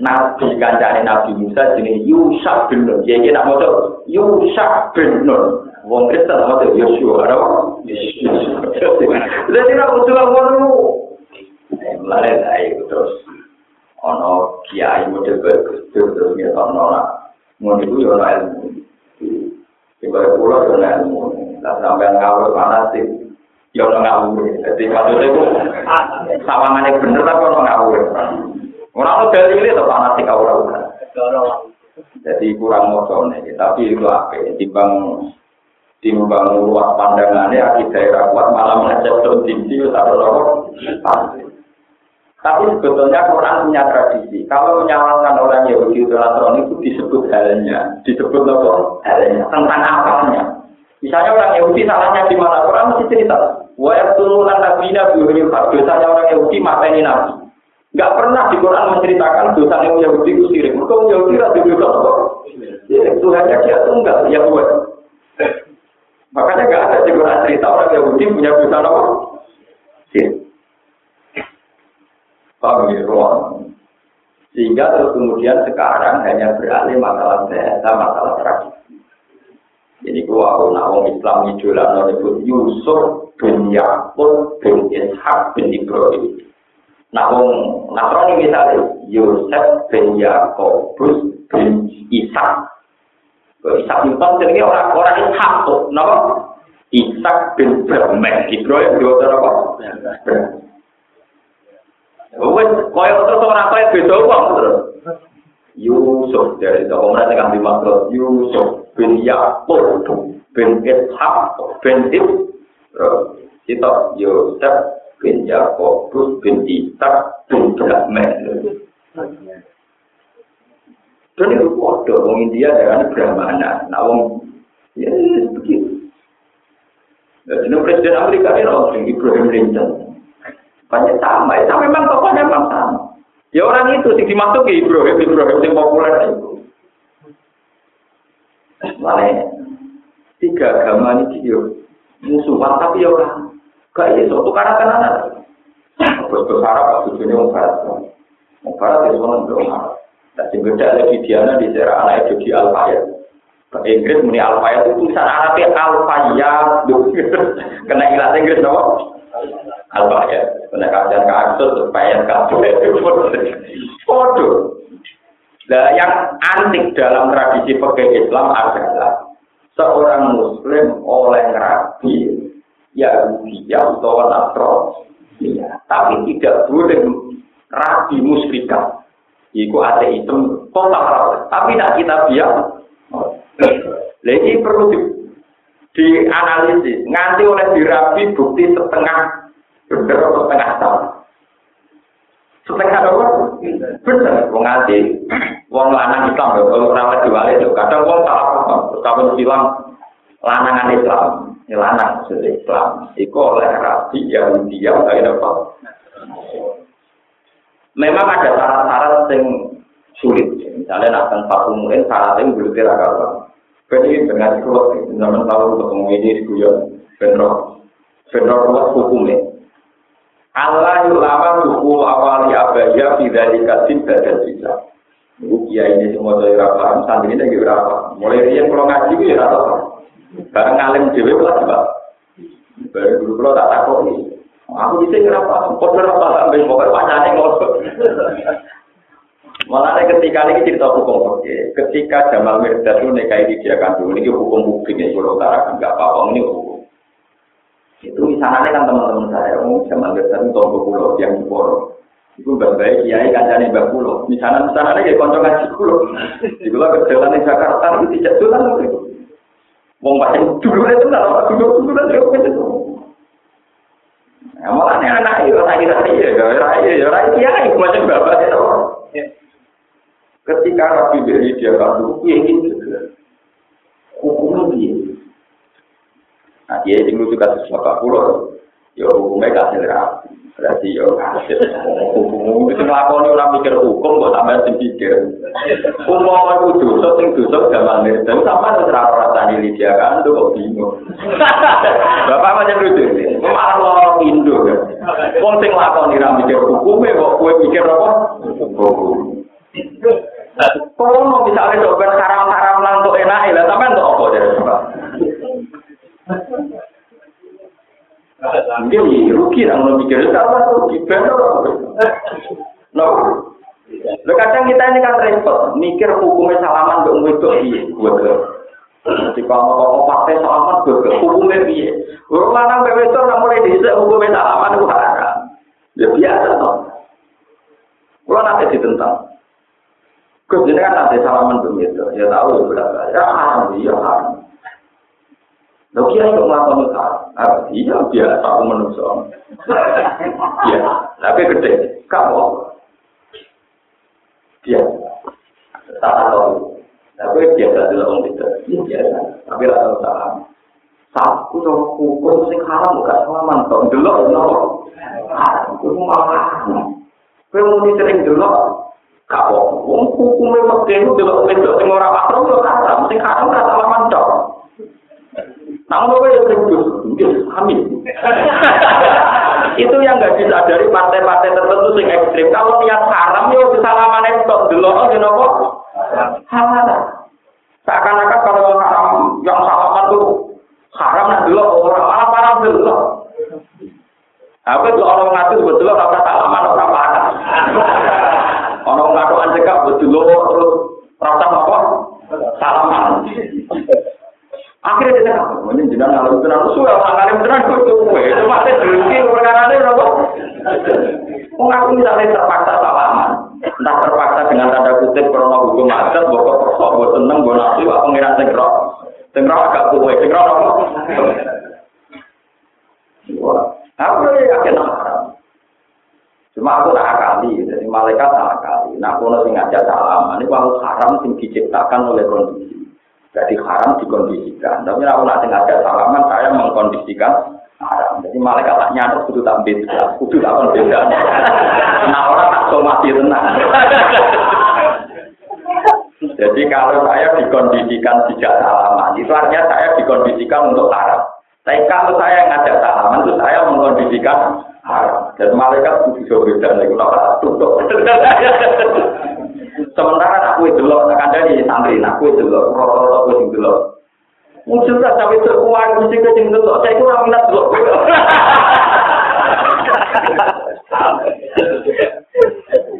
Nabi kancane Nabi Musa jenenge Yusuf bin Nun. Jadi nak maca Yusuf bin Nun. Wong Kristen maca Yosua, no? Jadi nak maca ngono. Mulai dari terus ono kiai model bagus terus ngetokno lah. Ngono iku yo ilmu. Ibarat pulau dengan ilmu. Nah, sampai ngawur panas sih. Ya ono ngawur. Jadi maksudnya itu sawangannya bener tapi ono ngawur. Orang ono dalile to fanatik ora ora. Jadi kurang mocone, tapi itu apa? Timbang timbang luas pandangannya akibat daerah kuat malah mengecek tuh tinggi lorok. Tapi sebetulnya Quran punya tradisi. Kalau menyalahkan orang Yahudi itu Nasrani itu disebut halnya, disebut apa? Halnya tentang akalnya. Misalnya orang Yahudi salahnya di mana? Quran mesti cerita. Wa yaqtuluna nabiyina bi ghairi Dosanya orang Yahudi mateni nabi. Enggak pernah di Quran menceritakan dosa yang Yahudi itu sirik. Mereka Yahudi itu dosa apa? Sirik. Tuhannya dia tunggal, ya buat. Makanya enggak ada di Quran cerita orang Yahudi punya dosa apa? Sirik. Paham ya, Sehingga terus kemudian sekarang hanya beralih masalah bahasa, masalah tradisi. Jadi gua aku Islam idola nyebut Yusuf bin Yakub bin Ishak bin Ibrahim. Wong Nasrani misalnya Yusuf bin Yakub bin Ishak. Ishak itu jenenge orang orang Ishak tuh, napa? Ishak bin Ibrahim, Ibrahim dua apa? Wes koyo terus ora koyo beda wong terus. Yusuf dari itu orang yang dimaksud Yusuf bin Yakub bin Ishak bin Ibrahim kita Yusuf bin Yakub bin Ishak bin Ibrahim. Dan itu kode orang India dengan Brahmana, nah orang ya begitu. Jadi Presiden Amerika ini orang Ibrahim Lincoln. Banyak sama, itu memang tokohnya memang sama. Ya orang itu sih dimasuk ke Ibrahim, Ibrahim yang populer itu. Mana tiga agama ini musuhan tapi ya orang gak iya suatu karena kanan Terus berharap tujuannya mau barat, mau barat mau. Dan sing beda lagi Diana di daerah anak itu di Alfayat. Inggris muni Alfayat itu tulisan Arabnya Alfayat, (laughs) kena ilat Inggris dong. Apa ya? Kena kajian kasus supaya kabel Foto. Nah, yang antik dalam tradisi pegawai Islam adalah seorang Muslim oleh rabi Yahudi atau ya, tapi tidak boleh rabi musyrikah. Iku ateisme total, tapi tidak kita biar. Lagi perlu di, dianalisis, nganti oleh dirabi bukti setengah bener atau setengah tahun? Setengah apa? Bener, wong nganti wong lanang Islam kalau ora diwali lho, kadang wong salah paham, bilang lanangan Islam, lanang maksudnya Islam, itu oleh Rabi yang kayak apa? Memang ada syarat-syarat yang sulit, misalnya nak tempat umum syaratnya belum kira kalau Jadi dengan kuat, zaman tahu ketemu ini di guyon, benro, benro hukumnya. Allah ulama dukul awali abaya tidak dikasih badan bisa. Kia ini semua dari rapat, santri ini lagi berapa? Mulai dia kalau ngaji ya rata Barang ngalim dewe lah coba. Baru dulu kalau tak nih. Aku bisa berapa? Kok berapa? Sampai pokoknya wacana ngosok. Malah ketika ini cerita hukum oke. Ketika Jamal Mirdad itu nikahi dia kandung, ini hukum bukti ya. Kalau utara nggak apa-apa, ini hukum. Itu misalnya kan teman-teman saya, mau zaman besar itu tonggo pulau yang di. Itu berbaik kiai kancane mbak pulau. Misalnya misalnya kayak konco ngaji pulau. Di pulau kerjaan di Jakarta itu tidak jalan. Wong pacen dulu itu lah, apa dulu dulu lah dia pacen itu. Malah nih anak itu lagi lagi ya, lagi ya, lagi ya, itu macam berapa itu? Ketika Rabi beri dia kartu, dia ingin hukum lagi. Nah dia itu juga sesuatu pulau. yo hukumnya kasih rapi berarti yo hukum. itu ngelakoni orang mikir hukum kok sampai sing pikir umum aku dosa sing dosa gak mandir Sampean sama terserah rasa diri kan? Kok bingung. Bapak macam lucu sih malah ngelakon indo kan? Pun sing lakoni orang mikir hukumnya kok kue mikir apa? Kalau mau bisa ada dobel karam-karam lah untuk enak, ya, sampean untuk apa jadi Mungkin rugi lah mau mikir sama rugi benar. No. kadang kita ini kan repot, mikir hukumnya salaman untuk itu iya, buat ke. kalau kok pakai salaman gue hukumnya piye? Orang lanang bebek itu mulai dhisik hukumnya salaman itu haram. Ya biasa toh. Kalau nanti ditentang. Gus ini kan nanti salaman begitu, ya tahu ya berapa. Ya haram, iya haram. Lo kira itu melakukan itu Ah, iya biasa manusia. Iya, tapi gede. Kamu biasa. Tahu. Tapi biasa dulu orang itu. Biasa. Tapi lah kalau tak. Satu dong, kukus sing haram gak selama nonton dulu. Nah, itu malah. Kau mau sering delok Kau, kukumnya waktu itu dulu. Kau sing ora orang-orang dulu. Kau mau ditering orang-orang dulu. Dong. Namun gue yang terus, amin. itu yang nggak disadari partai-partai tertentu sing ekstrim. Kalau niat haram, yo kesalahan itu dulu, oh, nopo halal. Seakan-akan kalau haram yang salaman tuh haram nah dulu orang malah parah dulu. Apa itu orang ngatur betul rasa salaman orang parah. Orang ngatur anjekak betul terus rasa apa? Salaman. Akhirnya dia ini jenang ngalim tenan, suwe orang ngalim tenan kudu kowe. Itu masih rezeki perkara ini berapa? Wong aku misalnya terpaksa salaman, entah terpaksa dengan tanda kutip karena hukum adat, bawa perso, bawa seneng, bawa nasi, bawa pengiran sengkrok. Sengkrok agak kowe, sengkrok apa? Aku ya yakin. Cuma aku tak akali, jadi malaikat tak akali. Nah, aku nanti ngajak salaman, ini kalau haram yang diciptakan oleh kondisi. Jadi haram dikondisikan. Tapi aku nanti ngajak salaman, saya mengkondisikan haram. Jadi malaikat tak nyadar, kudu tak beda, kudu tak beda. Nah orang tak somasi tenang. Jadi kalau saya dikondisikan tidak salaman, itu artinya saya dikondisikan untuk haram. Tapi kalau saya ngajak salaman, itu saya mengkondisikan haram. Dan malaikat itu bisa beda, lagi kenapa tutup. Sementara aku itu loh, akan dari santri, aku itu loh, rata-rata aku itu loh. Muncul tak sampai terkuat, mesti kecing dulu, saya kurang minat dulu. (laughs)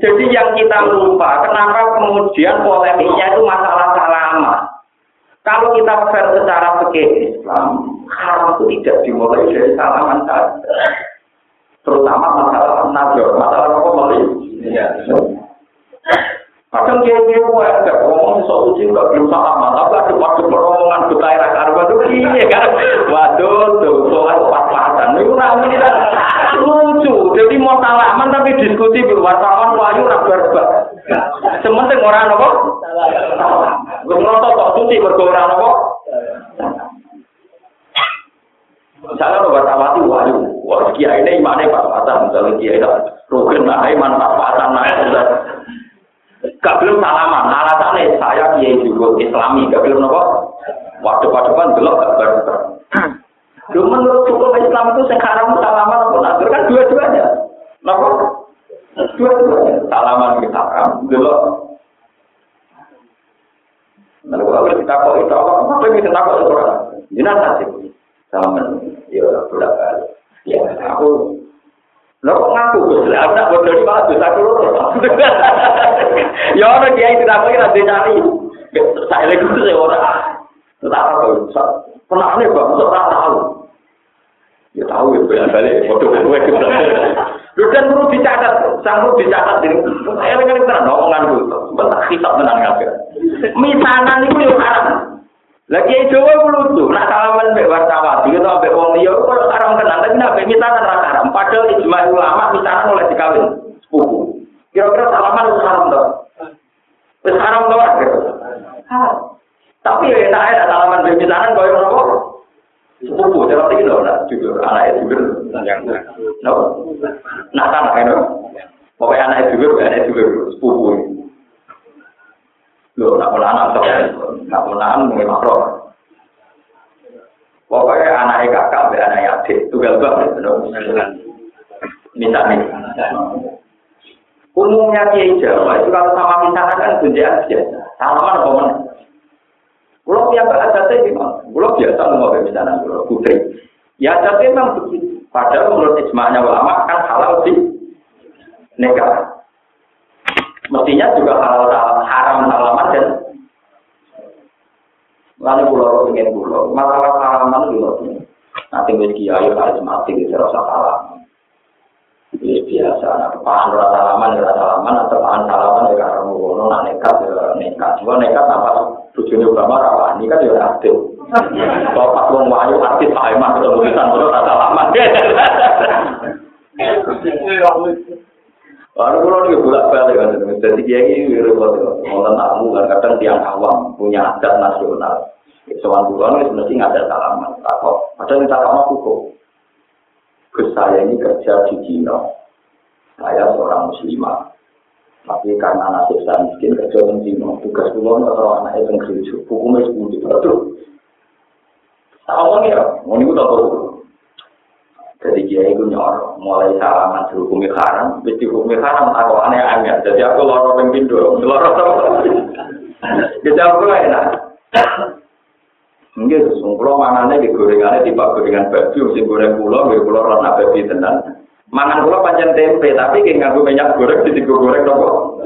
Jadi yang kita lupa, kenapa kemudian polemiknya itu masalah lama. Kalau kita fair secara fikih Islam, haram itu tidak dimulai dari salaman saja. Terutama masalah nazar, masalah apa? Kadang dia dia mau agak ngomong soal uji nggak belum salaman, tapi ada waktu peromongan ke daerah karuan itu iya kan? Waduh, tuh soal pas-pasan, itu namanya lucu. Jadi mau salaman tapi diskusi di wartawan wahyu nak berbak. Sementing orang apa? Gue ngerasa kok suci berkurang apa? Misalnya lo bertawati wahyu, wah kiai ini imannya pas-pasan, misalnya kiai itu rukun nah iman pas-pasan nah Gak belum salaman, alasannya saya kiai juga islami, gak belum nopo. Waktu depan belum gak baru Lu menurut hukum Islam itu sekarang salaman atau nazar kan dua-duanya. Nopo? Dua-duanya. Salaman kita haram, belum. Lalu kalau kita kok itu apa? Apa yang kita kok itu orang? Jinak nasib. Salaman, ya udah kali. Ya, aku Lho kok ngaku Gus? Lah tak bodoh di malah dosa kulo. Ya ora kiai tidak kira nanti cari. Saya lagi itu saya ora. Tak apa kok. Pernah nih bang, ora tahu. Ya tahu ya balik bodoh gue kita. Lu kan perlu dicatat, sanggup dicatat ini. Saya lagi tenan omongan gue. Bentar kita tenang aja. Misanan itu yang haram. Lagi Jawa ku lucu, nak salaman mbek wartawan, iki to mbek wong liya kok haram tenan, tapi nak mbek misanan ra haram. Padahal ijma ulama misanan oleh dikawin sepupu. Kira-kira salaman itu haram to? Wis haram to Haram. Tapi ya enak ada salaman mbek misanan koyo ngono Sepupu, jalan tinggi loh, nak jujur, anak itu jujur. No, nak tanah itu. Pokoknya anak itu jujur, anak itu jujur, sepupu. Loh, nak anak atau nak menahan mungkin makro. Pokoknya anaknya kakak, be anaknya adik, tunggal banget, Misalnya, umumnya kiai Jawa itu kalau sama misalnya kan tunjukkan biasa, salaman apa mana? Kalau yang ada di? Kalau biasa mau misalnya kalau putri, ya tapi memang begitu. Padahal menurut ijma'nya ulama kan halal sih negara. Mestinya juga halal haram salaman dan Lalu pulau pengen pulau, masalah salaman dulu. Nanti gue kiai harus mati di serasa salaman. Ini biasa, nah pahan rasa salaman, rasa salaman, atau pahan salaman ya karena ngono, nah nekat, ya nekat. Cuma nekat apa tujuannya Obama rawani kan ya aktif. Pas wong wayu aktif, saya mah ketemu bisa terus rasa salaman. Lalu kalau nih bolak balik kan, jadi kiai ini repot, mau tamu kan kadang tiang awam punya adat nasional. Soal bulan itu mesti ada salaman, takut. Padahal kita sama hukum. Gus saya ini kerja di Cina. Saya seorang muslimah. Tapi karena nasib saya miskin kerja di Cina. Tugas pulau atau anak itu gereja. Hukumnya sepuluh juta. Aduh. Sama ya, mau ini tak tahu. Jadi dia itu nyor, mulai salaman dihukumi haram, bis dihukumi haram, aku aneh-aneh. Jadi aku lorong pembindo, lorong sama. Jadi aku enak. Mungkin sungkulo manane di gorengannya tiba gorengan baju, si goreng pulau, gue pulau rana babi tenan. Mangan pulau panjang tempe, tapi kayak nganggu minyak goreng, di tiga goreng nopo.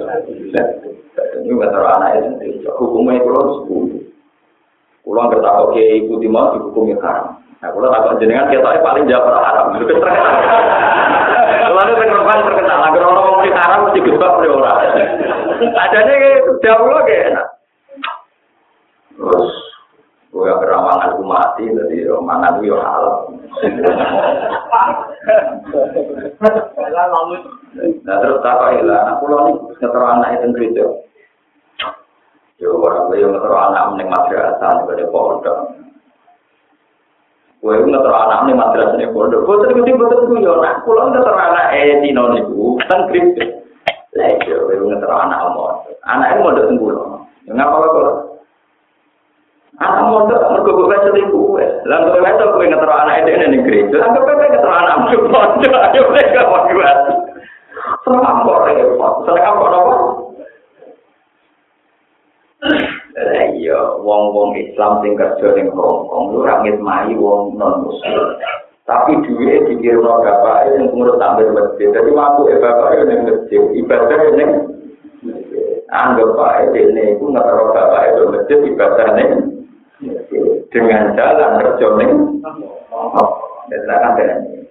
Ini nggak taruh anaknya sendiri. Hukumnya pulau sepuluh. Pulau nggak tahu oke ikuti mau dihukumi haram. Nah, pulau takut jenengan kita paling jauh haram. Terkenal. Lalu terkenal terkenal. Agar orang mau haram mesti gebak orang. Adanya jauh lagi enak. Terus Gue yang beramangan aku mati, jadi mangan gue halal. Nah terus apa ya? Aku nih ngeter anak itu gereja. Yo orang gue ngeter anak mening madrasah nih pada pondok. Gue ngeter anak mening madrasah nih pondok. Betul gue yo. Nah, aku lo ngeter anak eh di non itu kan gereja. Lah gue ngeter anak omong. Anak itu mau datang gue. Ngapa kalau Anak mondok mergo gue selingkuh. Lah kok wetok kowe ngetro anak itu ning gereja. Lah kok kowe ngetro anak mondok. Ayo mereka mau kuat. Seneng kok. Seneng kok? Lah iya, wong-wong Islam sing kerja ning Hongkong lu ora ngitmai wong non muslim. Tapi duwe dikirno bapak yang ngurus tampil masjid. Jadi waktu e bapak ning masjid, ibadah ning anggap baik ini itu ngetro bapak itu masjid ibadah ning dengan jalan kerjoning dan akan dengan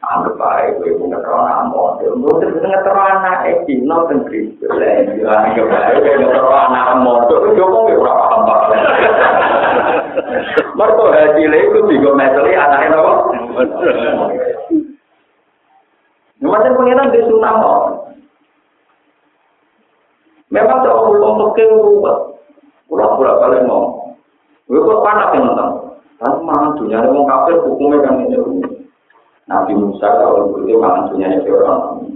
anggap baik gue punya kerana model gue ngeterang anak eki kristus lagi anggap baik gue ngeterang anak model gue coba gue berapa hampa mereka haji lagi tiga meter anaknya apa Macam pengiran di sunam Memang tak ulung pekeh ruwet. Pulau-pulau kali mau. Gue kok panas yang nonton. Tapi mangan dunia ada mau kafir hukumnya kan ini. Nabi Musa kalau begitu dunia itu orang.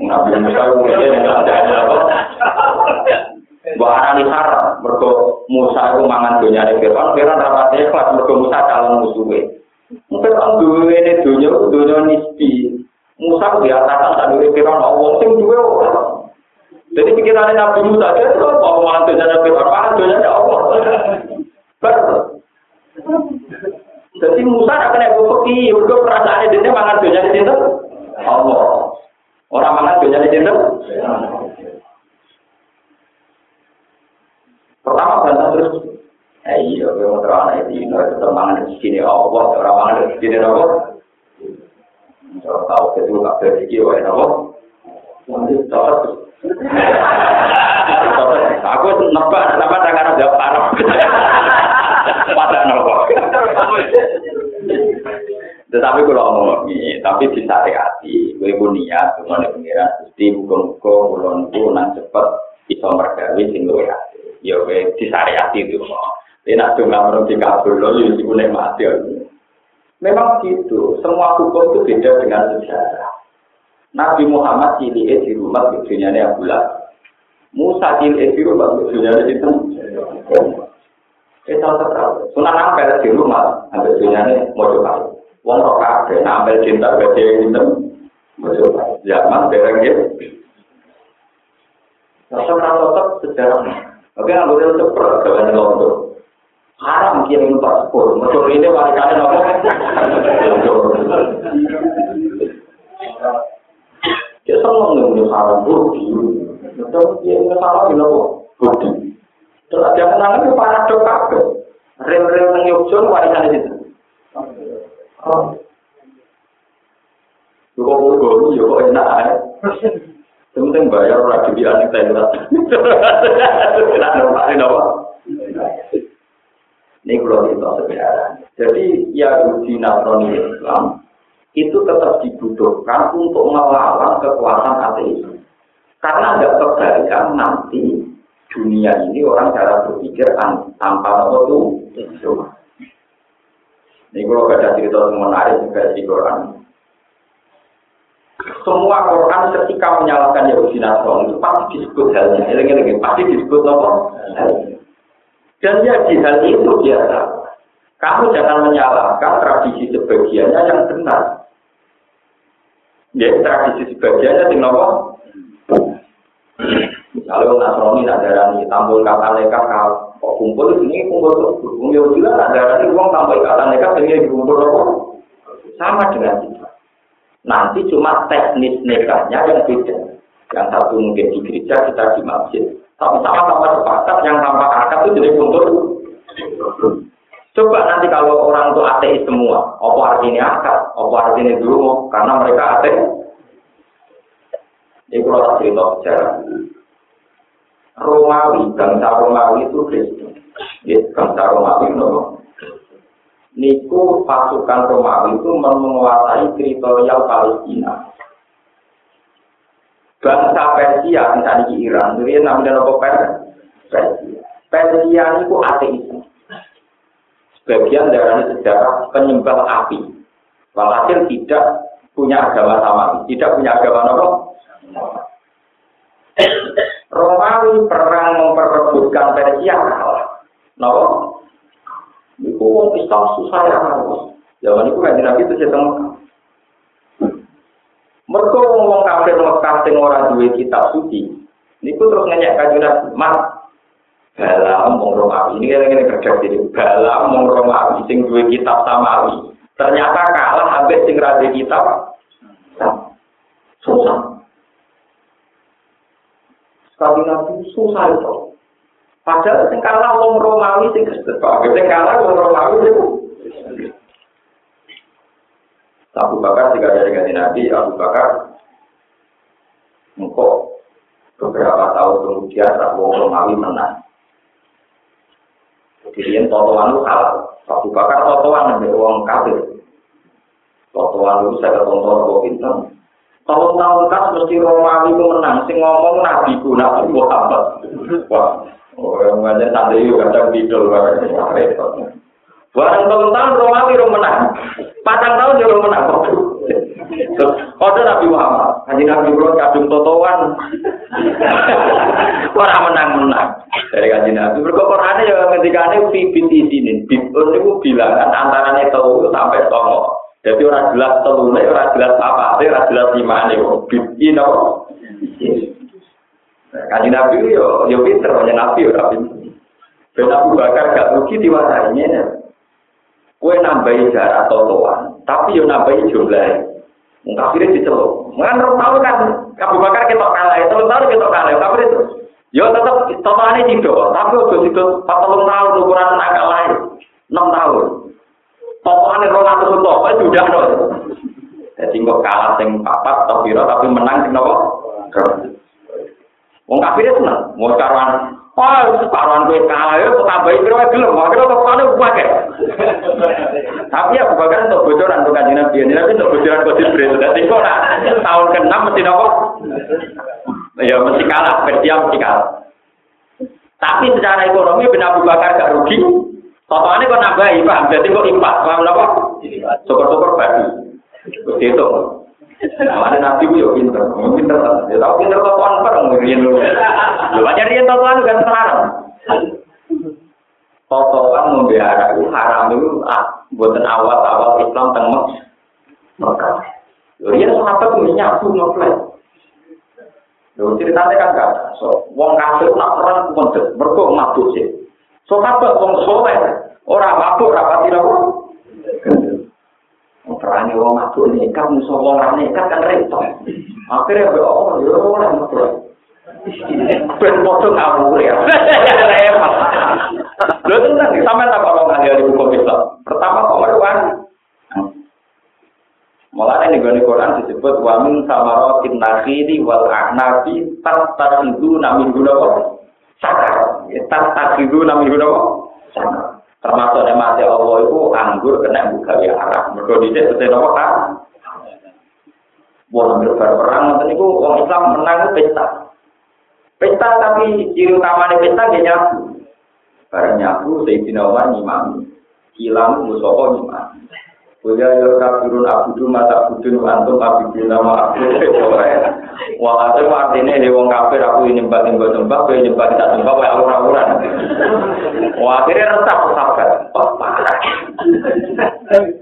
Nabi Musa kemudian yang ada apa? Bahkan ini haram. Mereka Musa itu mangan dunia itu orang. Kira rapatnya kelas mereka Musa calon musuhnya. Mungkin orang dua ini dunia dunia nisbi. Musa tak dulu kira Allah sing dua orang. Jadi pikiran Nabi Musa itu mau mangan dunia itu orang. Mangan dunia Allah. Betul. Jadi Musa akan kena bukti, udah perasaannya dia mangan situ. Allah. Orang mangan di situ. Pertama bantah terus. Eh iya, mau terang itu, itu mangan di sini Allah, orang mangan di sini Allah. Kalau tahu itu nggak berpikir, Allah. Aku nebak, nama tangan ada parah. pada nopo. Tetapi kalau ngomong ini, tapi disariati, gue pun niat, cuma ada pengiran, mesti buka-buka, kulon nang cepet, bisa mergawi, sing gue. Ya gue disariati itu, ini nak cuma menurut di kabel, lo jadi gue mati. Memang gitu, semua hukum itu beda dengan sejarah. Nabi Muhammad cili di rumah, tujuannya Abu Musa cili di rumah, tujuannya itu. Kita tahu, sunan ampel di rumah, dunyanya mau coba. wong kok kabeh ambil cinta gede ngoten. Masuk zaman bareng ya. Rasa kalau tetap sejarah, oke, aku dia tetap perut, kalau haram, kirim paspor, masuk ini, wali kalian nggak mau. Dia selalu nggak haram, buruk, betul, dia nggak salah, dia nggak mau. Terus ada yang menangani, para dokter, rem-rem yang nyusun, wali kalian itu. Yo kok ngono yo kok enak ae. Penting bayar ora dibilang kita itu. Tidak normal ini apa? Ini kalau kita sebenarnya. Jadi ya di Nasrani Islam itu tetap dibutuhkan untuk melawan kekuatan ateisme. Karena ada kebaikan nanti dunia ini orang cara berpikir tanpa apa itu Ini kalau ada cerita yang menarik juga di Quran. Semua Quran ketika menyalahkan Yahudi Nasrani itu pasti disebut halnya. Ini pasti disebut apa? Dan ya di hal itu biasa. Kamu jangan menyalahkan tradisi sebagiannya yang benar. Ya, tradisi sebagiannya yang apa? Kalau Nasrani nak darani tampil kata mereka kumpul ini kumpul tuh. Ya juga nak darani uang tampil kata mereka ini kumpul apa? Sama dengan kita. Nanti cuma teknis nekatnya yang beda. Yang satu mungkin di gereja, kita di masjid. Sama-sama sepakat yang tanpa akad itu jadi kumpul. Coba nanti kalau orang itu ateis semua, apa artinya akad? Apa artinya dulu? Karena mereka ateis. Ini kalau tak cerita sejarah. Romawi, bangsa Romawi itu Kristen. Ya, bangsa Romawi itu Niku pasukan Romawi itu menguasai teritorial Palestina. Bangsa Persia, misalnya di Iran, itu namanya apa Persia. Persia itu ateis. Sebagian dari sejarah penyembah api. Walhasil tidak punya agama sama, tidak punya agama apa? Romawi perang memperebutkan Persia kalah. Napa? Iku wong Islam susah ya kalah. Zaman itu kan Nabi itu sedang Mereka ngomong kafir Mekah sing ora duwe kitab suci. Niku terus nanya kanjeng Nabi, "Mas, Balam mong Romawi ini kan ini kerja jadi balam mong Romawi sing duwe kitab samawi. Ternyata kalah habis sing rada kitab. Susah. Tapi nabi susah itu. Padahal sing kalah wong Romawi sing Kristen. Sing kalah wong Romawi itu. Abu Bakar jika dari ganti Nabi, Abu Bakar engkau beberapa tahun kemudian Abu Romawi menang. Jadi yang totoan itu halal. Abu Bakar totoan dengan uang kafir. Totoan itu saya tonton kok pintar. Tahun-tahun kan mesti Romawi itu menang. Sing ngomong Nabi ku, Nabi Muhammad. Wah, orang ngajar tadi juga kadang tidur. Barang tahun-tahun Romawi itu menang. Patang tahun juga menang. Kode Nabi Muhammad. Haji Nabi Muhammad kadung totoan. Orang menang-menang. Dari kaji Nabi. Berkokorannya ya ketika ini bibit izinin. Bibit itu bilangan antaranya tahu sampai tongo. Jadi orang jelas telurnya, orang jelas apa, orang jelas gimana, bibi no. Kaji nabi yo, yo pinter, hanya nabi yo nabi. Ben Abu Bakar gak rugi diwasainya. Kue nambahi jarak totoan, tapi yo nambahi jumlah. Mungkin diceluk. Mengan rong tahun kan, Abu Bakar kita kalah, telung tahun kita kalah, tapi itu. Yo tetap totoannya tidak, tapi udah tidak 40 tahun ukuran nakal lain, 6 tahun. Pokoknya rong atau sumpah, itu udah no. Jadi kok kalah sing papat atau tapi menang sing nopo. Wong kafir itu seneng, mau karuan. Oh, karuan gue kalah ya, tambahin biro gelem, akhirnya kok kane buake. Tapi ya bukan untuk bocoran untuk kanjeng Nabi, Nabi untuk bocoran kok diberi. Jadi kok tahun ke-6 mesti nopo? Ya mesti kalah, Persia mesti kalah. Tapi secara ekonomi Ben Abu Bakar gak rugi, Totalnya kok nambahi, paham? Jadi kok impas, paham apa? Syukur-syukur babi. Seperti itu. Namanya nabi itu ya pinter, pinter Ya tau pinter totoan perang, ngirian lu. Lu aja rian totoan kan sekarang. Totoan membela itu haram itu ah, buatan awal-awal Islam tengok. Maka, rian sahabat itu nyabu ngeflash. Lu ceritanya kan gak. So, wong kafir nak perang pun mergo mabuk sih. Kabeh wong soleh, ora mabuk ora pati nopo. Perane wong mabuk nekat musuh wong ora nekat kan repot. Akhirnya be oh yo ora mabuk. Ben podo ngawur ya. Repot. Lho tenan sampe tak kok ngajari hukum Islam. Pertama kok wani. Mulane ning gone Quran disebut wa min samaratin nakhili wal a'nabi tattakhidhu namin gunawa sakar. Tattakhidhu namin gunawa sakar. Termasuk mati Allah itu anggur kena buka ya arah. Mergo dhisik betul apa kan? Wong ambil perang ngoten niku wong Islam menang pesta. Pesta tapi ciri utamanya pesta dia nyabu. Barang nyabu Sayyidina Umar nyimami. Kilang musopo nyimami. Kuya yo kafirun abudu mata budun antum abidun nama aku Wah itu artinya he wong kafir aku ini nyembah nyembah nyembah kowe nyembah tidak nyembah kowe awur-awuran. Wah akhirnya resah sahabat.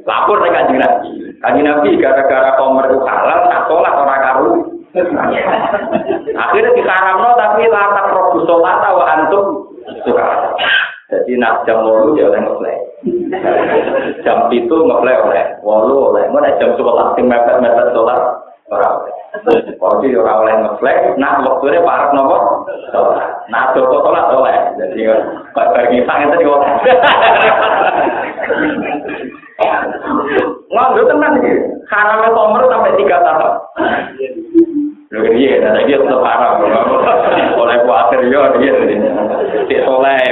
Lapor nih kanjeng Nabi. Kanjeng Nabi gara-gara komer itu halal, nak sholat orang karu. Akhirnya dikaramno tapi latak robu sholat wa antum suka. Jadi nak jam walu ya oleh ngeplay. (laughs) jam itu ngeplay oleh walu oleh. Mana jam sebelas sing mepet mepet sholat orang oleh. Jadi orang oleh ngeplay. Nah waktunya parah nopo. Nah joko sholat oleh. Jadi kok bagi sang itu oleh. (laughs) Nggak tenang sih. Karena sampai tiga tahun. (laughs) Lho iya, tapi dia tetap haram. Oleh khawatir yo dia jadi tidak soleh.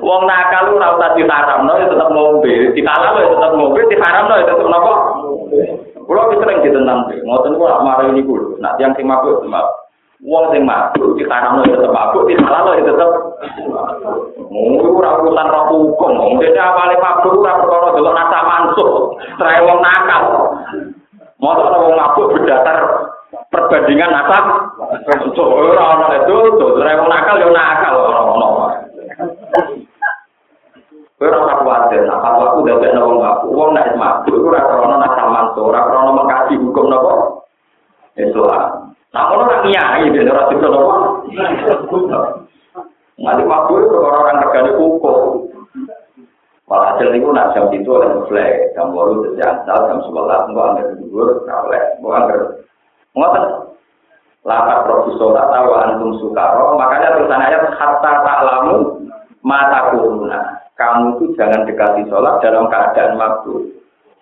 Wong nakal ora usah di ya tetep ngombe. Di ya tetep tetap ngombe, di haram lu tetap nopo. Kalau kita yang ditentang, ngotong lu marah ini gue. Nah, yang kemampu, kemampu. Wong sing mabuk ditaramno itu tetep mabuk, ditalam itu tetep Mungkin urusan roh hukum, mungkin awalnya mabuk ora perkara delok nasa mansuh, serai wong nakal. Mau wong mabuk berdasar perbandingan nasab ora ana itu serai wong nakal yo nakal ora ono. Kowe ora usah kuwatir, nah fatwa aku dadekno wong mabuk, wong nek mabuk iku ora krana nasab mansuh, ora krana mengkaji hukum napa? Islam. Nah, orang nyai, dia ora bisa napa? Nanti waktu itu orang-orang regane kukuh. Malah hasil itu nak jam itu oleh flag, jam baru jam jam sebelas, nggak angker tidur, oleh, nggak angker. Ngoten. Lapat profesor tahu antum sukaro, makanya tulisan ayat hatta ta'lamu mata kuruna. Kamu itu jangan dekati sholat dalam keadaan waktu.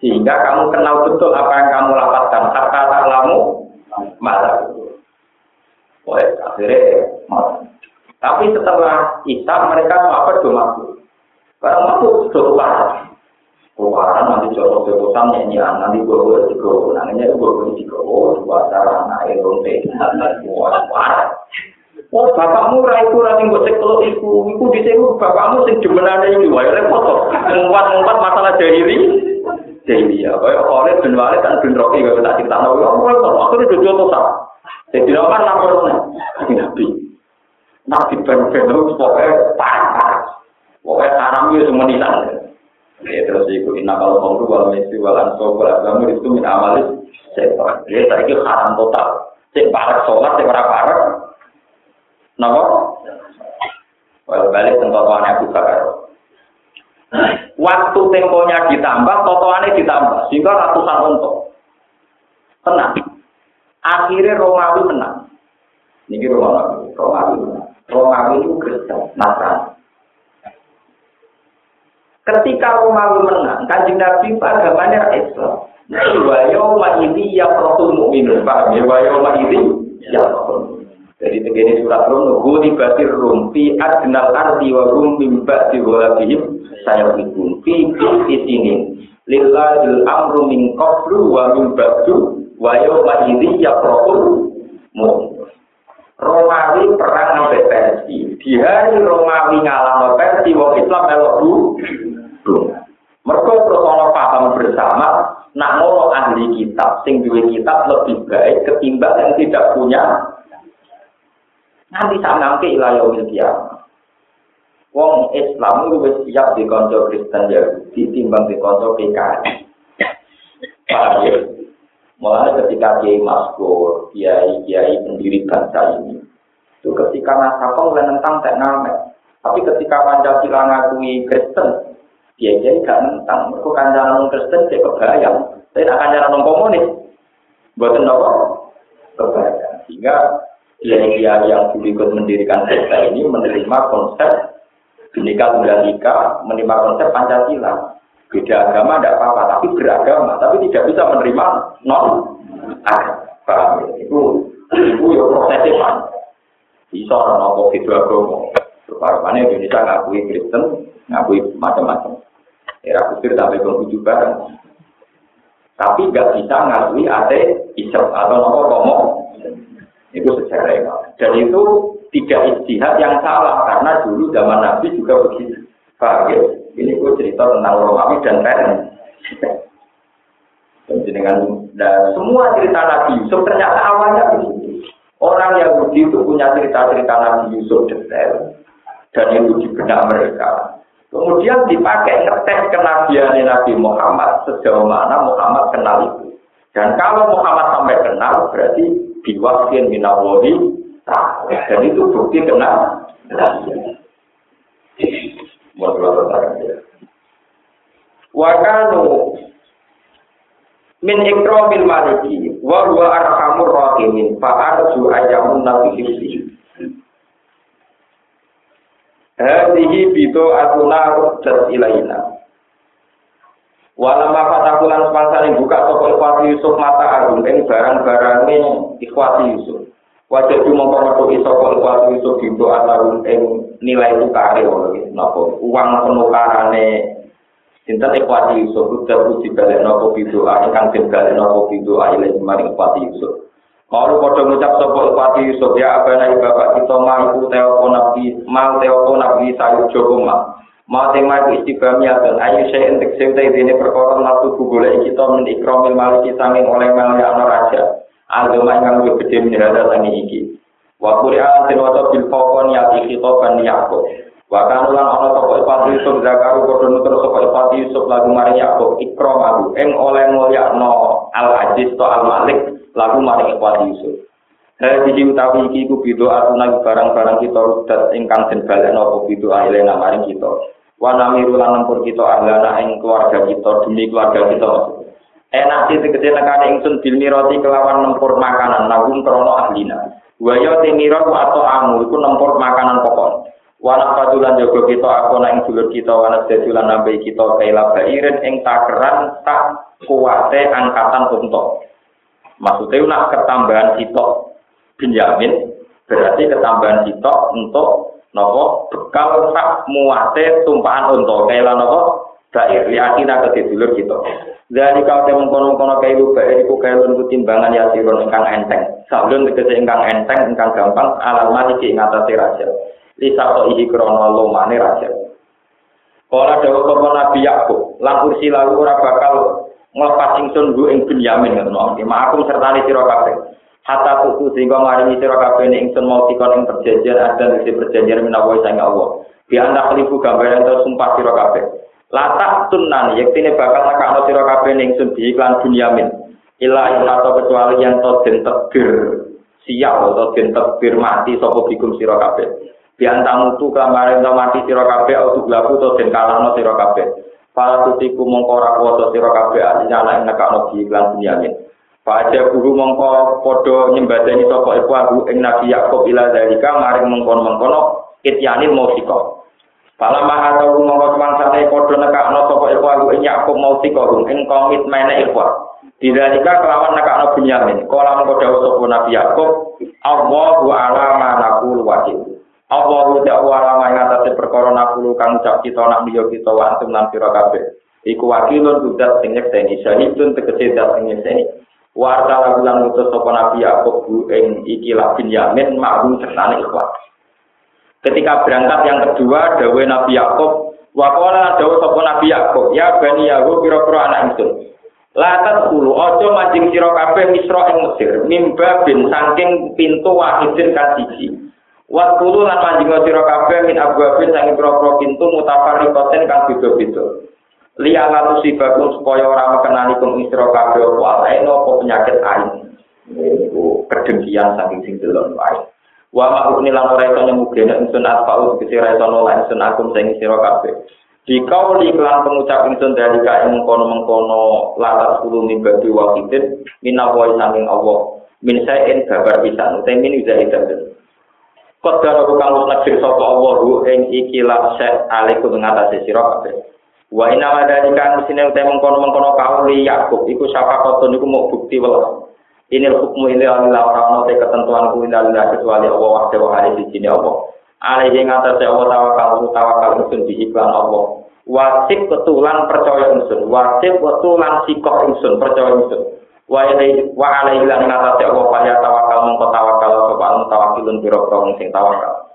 Sehingga kamu kenal betul apa yang kamu lapatkan. Hatta ta'lamu mata Oleh akhirnya, tapi setelah Isa mereka apa do mabuk. Karena mabuk sudah keluaran. Keluaran nanti jodoh jodohan nyanyian nanti gue gue tiga nantinya gue gue tiga dua cara naik ronte wah parah. Oh bapakmu raiku rati gue cek kalau iku iku di sini bapakmu sing jumenane iki wae repot kok. Ngumpat-ngumpat masalah jahili. Jahili ya, kaya oleh ben wale kan ben roki cerita nawi. Aku repot, aku itu jodoh tak. Jadi kan lapornya, nabi. Nabi ben-ben itu pokoknya parah-parah. Pokoknya haram itu semua nisan. Ya terus itu inna kalau kongru wal mesti wal anso wal itu min amalis setan. Ya itu haram total. Cek parah sholat, cek parah parah. Kenapa? Wal balik tentotoannya Abu Bakar. Waktu temponya ditambah, totoannya ditambah. Sehingga ratusan untuk. Tenang. Akhirnya Romawi menang. Ini Romawi. Romawi menang. Romawi itu Kristen, Nasrani. Ketika Romawi menang, kanjeng Nabi agamanya Islam. Wayo ma ini ya protul mukminun, paham ya? Wayo ma ini ya. Jadi begini surat Rum, Guli basir Rum, fi adnal ardi wa rum mimba di walabihim, saya bikun, fi di sini. Lillahil amru min qablu wa min wa yawma idhi ya mukmin. Romawi perang sampai Persi. Di hari Romawi ngalah Persi, wong Islam melok bu. Mereka terus paham bersama, nak ngono ahli kitab, sing duwe kitab lebih baik ketimbang yang tidak punya. Nanti tak nangke ilayah kiamat. Wong Islam wis siap di konco Kristen ya, ditimbang di konco PKI. Paham ya? Mulai ketika Kiai Maskur, Kiai Kiai pendiri bangsa ini, itu ketika nasakong menentang teknamet. Tapi ketika Pancasila ngakui Kristen, Kiai Kiai gak nentang. Kancaran non Kristen, dia kebayang. Tak kancaran non komunis. Buatan apa? Kebaikan. Sehingga dia yang dulu ikut mendirikan sekte ini menerima konsep Binika Tunggal Ika, menerima konsep Pancasila. Beda agama tidak apa-apa, tapi beragama, tapi tidak bisa menerima non agama. Itu itu ya prosesnya pan. Bisa nopo itu agama. Rupa-rupanya Indonesia ngakui Kristen, ngakui macam-macam. Era kusir sampai ke bareng. Tapi nggak bisa ngakui ate isep atau nopo komo. Itu sejarah Dan itu tidak istihad yang salah karena dulu zaman Nabi juga begitu. Ya? Ini gue cerita tentang Romawi dan Ren. Dan nah, semua cerita Nabi Yusuf ternyata awalnya begitu. Orang Yahudi itu punya cerita-cerita Nabi Yusuf detail dan itu di benak mereka. Kemudian dipakai ngetes kenabian Nabi Muhammad sejauh mana Muhammad kenal itu. Dan kalau Muhammad sampai kenal berarti biwakin minawali dan itu bukti kenal. Wakanu min ikramil maliki wa huwa arhamur rahimin fa arju ayamun nabi Hadihi bito atuna rujat ilaina. Walama fatakulan sepangsa buka toko ikhwati Yusuf mata agung ing barang-barangnya ikhwati Yusuf. Wajah cuma memetuki soko ikhwati Yusuf bito atau ing nilai tukare nopo uang penukarane Sinten ikhwati Yusuf udah puji balik nopo bito ingkang den balik nopo bito aile maring ikhwati Yusuf. Kalau pada ngucap sopo Pati Yusuf ya abana bapak kita mampu teoko nabi mal teoko nabi sayu joko ma. Mau tema itu istiqamnya dan ayu saya untuk sesuatu ini perkara nafsu boleh kita mendikromil malik kita oleh malik anak raja. Agama yang lebih gede menjadi iki. Dia antin waktu bil fokon yati kita ban Yakub. Wakan ulang ono toko Pati Yusuf zakaru kodo nutur toko Pati Yusuf lagu mari Yakub ikrom aku. Eng oleh mulia no al aziz to al malik lagu maring ikhwati Yusuf. Hadi utawi iki ku bido atuna barang-barang kita rudat ingkang den balekno apa bido ailena maring kita. Wa namiru lan nempur kita ahlana ing keluarga kita demi keluarga kita. Enak sih tegese nekane ingsun bil mirati kelawan nempur makanan nagum krono ahlina. Wa ya timirat atau amu iku nempur makanan pokok. Wanak patulan jogo kita aku nang dulur kita wanak dedulan nambahi kita kaila bairin ing takeran tak kuwate angkatan untuk. Maksudnya nak ketambahan sitok Benjamin berarti ketambahan sitok untuk nopo bekal sak muate tumpahan untuk kayak nopo Bair, yakin ke dulur kita. Dari kau temen kono kono kayak lu bair iku kayak lu timbangan ya sirun ingkang enteng. Sablon tegese ingkang enteng ingkang gampang alamat iki ngatasi raja. Lisa to ihi krono lomane raja. Kala dawa kapa Nabi Yakub, lan kursi lalu ora bakal nglepas ingsun bu ing Benyamin ngono. Makum sertane sira kabeh. Hatta tuku sehingga maringi sira kabeh ing ingsun mau dikon ing perjanjian ada di perjanjian menawa sang Allah. Bi anda khalifu gambaran to sumpah sira kabeh. Latak tunan yektine bakal nekakno sira kabeh ing ingsun di iklan Benyamin. Ila atau kecuali yang to den tegir siap atau den tegir mati sapa bikum sira kabeh. Bi antamu tu kamarin to mati sira kabeh atau glabu to den kalahno sira kabeh. Para tutiku mongko ora kuwasa sira kabeh ing nekakno di iklan Bunyamin. Pada guru mongko padha nyembadani sapa iku aku ing Nabi Yakub ila dalika maring mengkon-mengkono ityani musika. Pala maha tau mongko semangsane padha nekakno sapa iku aku ing Yakub musika ing komitmene iku. Didalika kelawan nekakno Bunyamin. Kala mongko dawuh sapa Nabi Yakub, Allahu a'lamu ma naqul wakil. Allah udah wala yang atas perkara nakulu kang ucap kita nak liya kita wa antum lan kabeh. Iku wakilun budak sing nyekseni syahidun tegese dat sing nyekseni. Wa ta'ala lan utus sapa nabi Yakub bu ing iki labin yamin ma'ruf sertane ikhlas. Ketika berangkat yang kedua dawe Nabi Yakub wa qala dawe sapa Nabi Yakub ya bani Yakub pira-pira anak ingsun. Latat kulu ojo mancing sira kabeh misra ing Mesir mimba bin saking pintu wahidin kasiji. Waktu lan manjingo sira kabeh min abwabin sang pira pintu mutafarriqatin kang beda-beda. Liya lan sibakum supaya ora mekenani kum sira kabeh apa penyakit ain. Niku kedengkian saking sing delon. Wa ma'ruf lan ora iso nyemugene ingsun asfa'u tegese ora iso nolak ingsun akum sing sira kabeh. Dikau li kelan pengucap ingsun dari ka mengkono-mengkono latas kulo mibadi wakidin minawai sanging Allah min sayin babar pisan utai min uza idan Kodar aku kang nekir sapa Allah hu ing iki la set alaiku ngatasi sira kabeh. Wa inna wa dalika musine utai mengkono-mengkono kauli Yakub iku sapa koton iku mau bukti welas ini hukum ini adalah orang orang ketentuan ku kecuali Allah waktu hari di sini Allah. Alaihi ngatasi Allah tawakal tawakal usun di iklan Allah. wajib betulan percaya insun wajib betulan sikok insun percaya insun wa ilaihi wa alaihi lan ngatasi Allah kaya tawakal mongko tawakal sapa mutawakilun pira-pira wong sing tawakal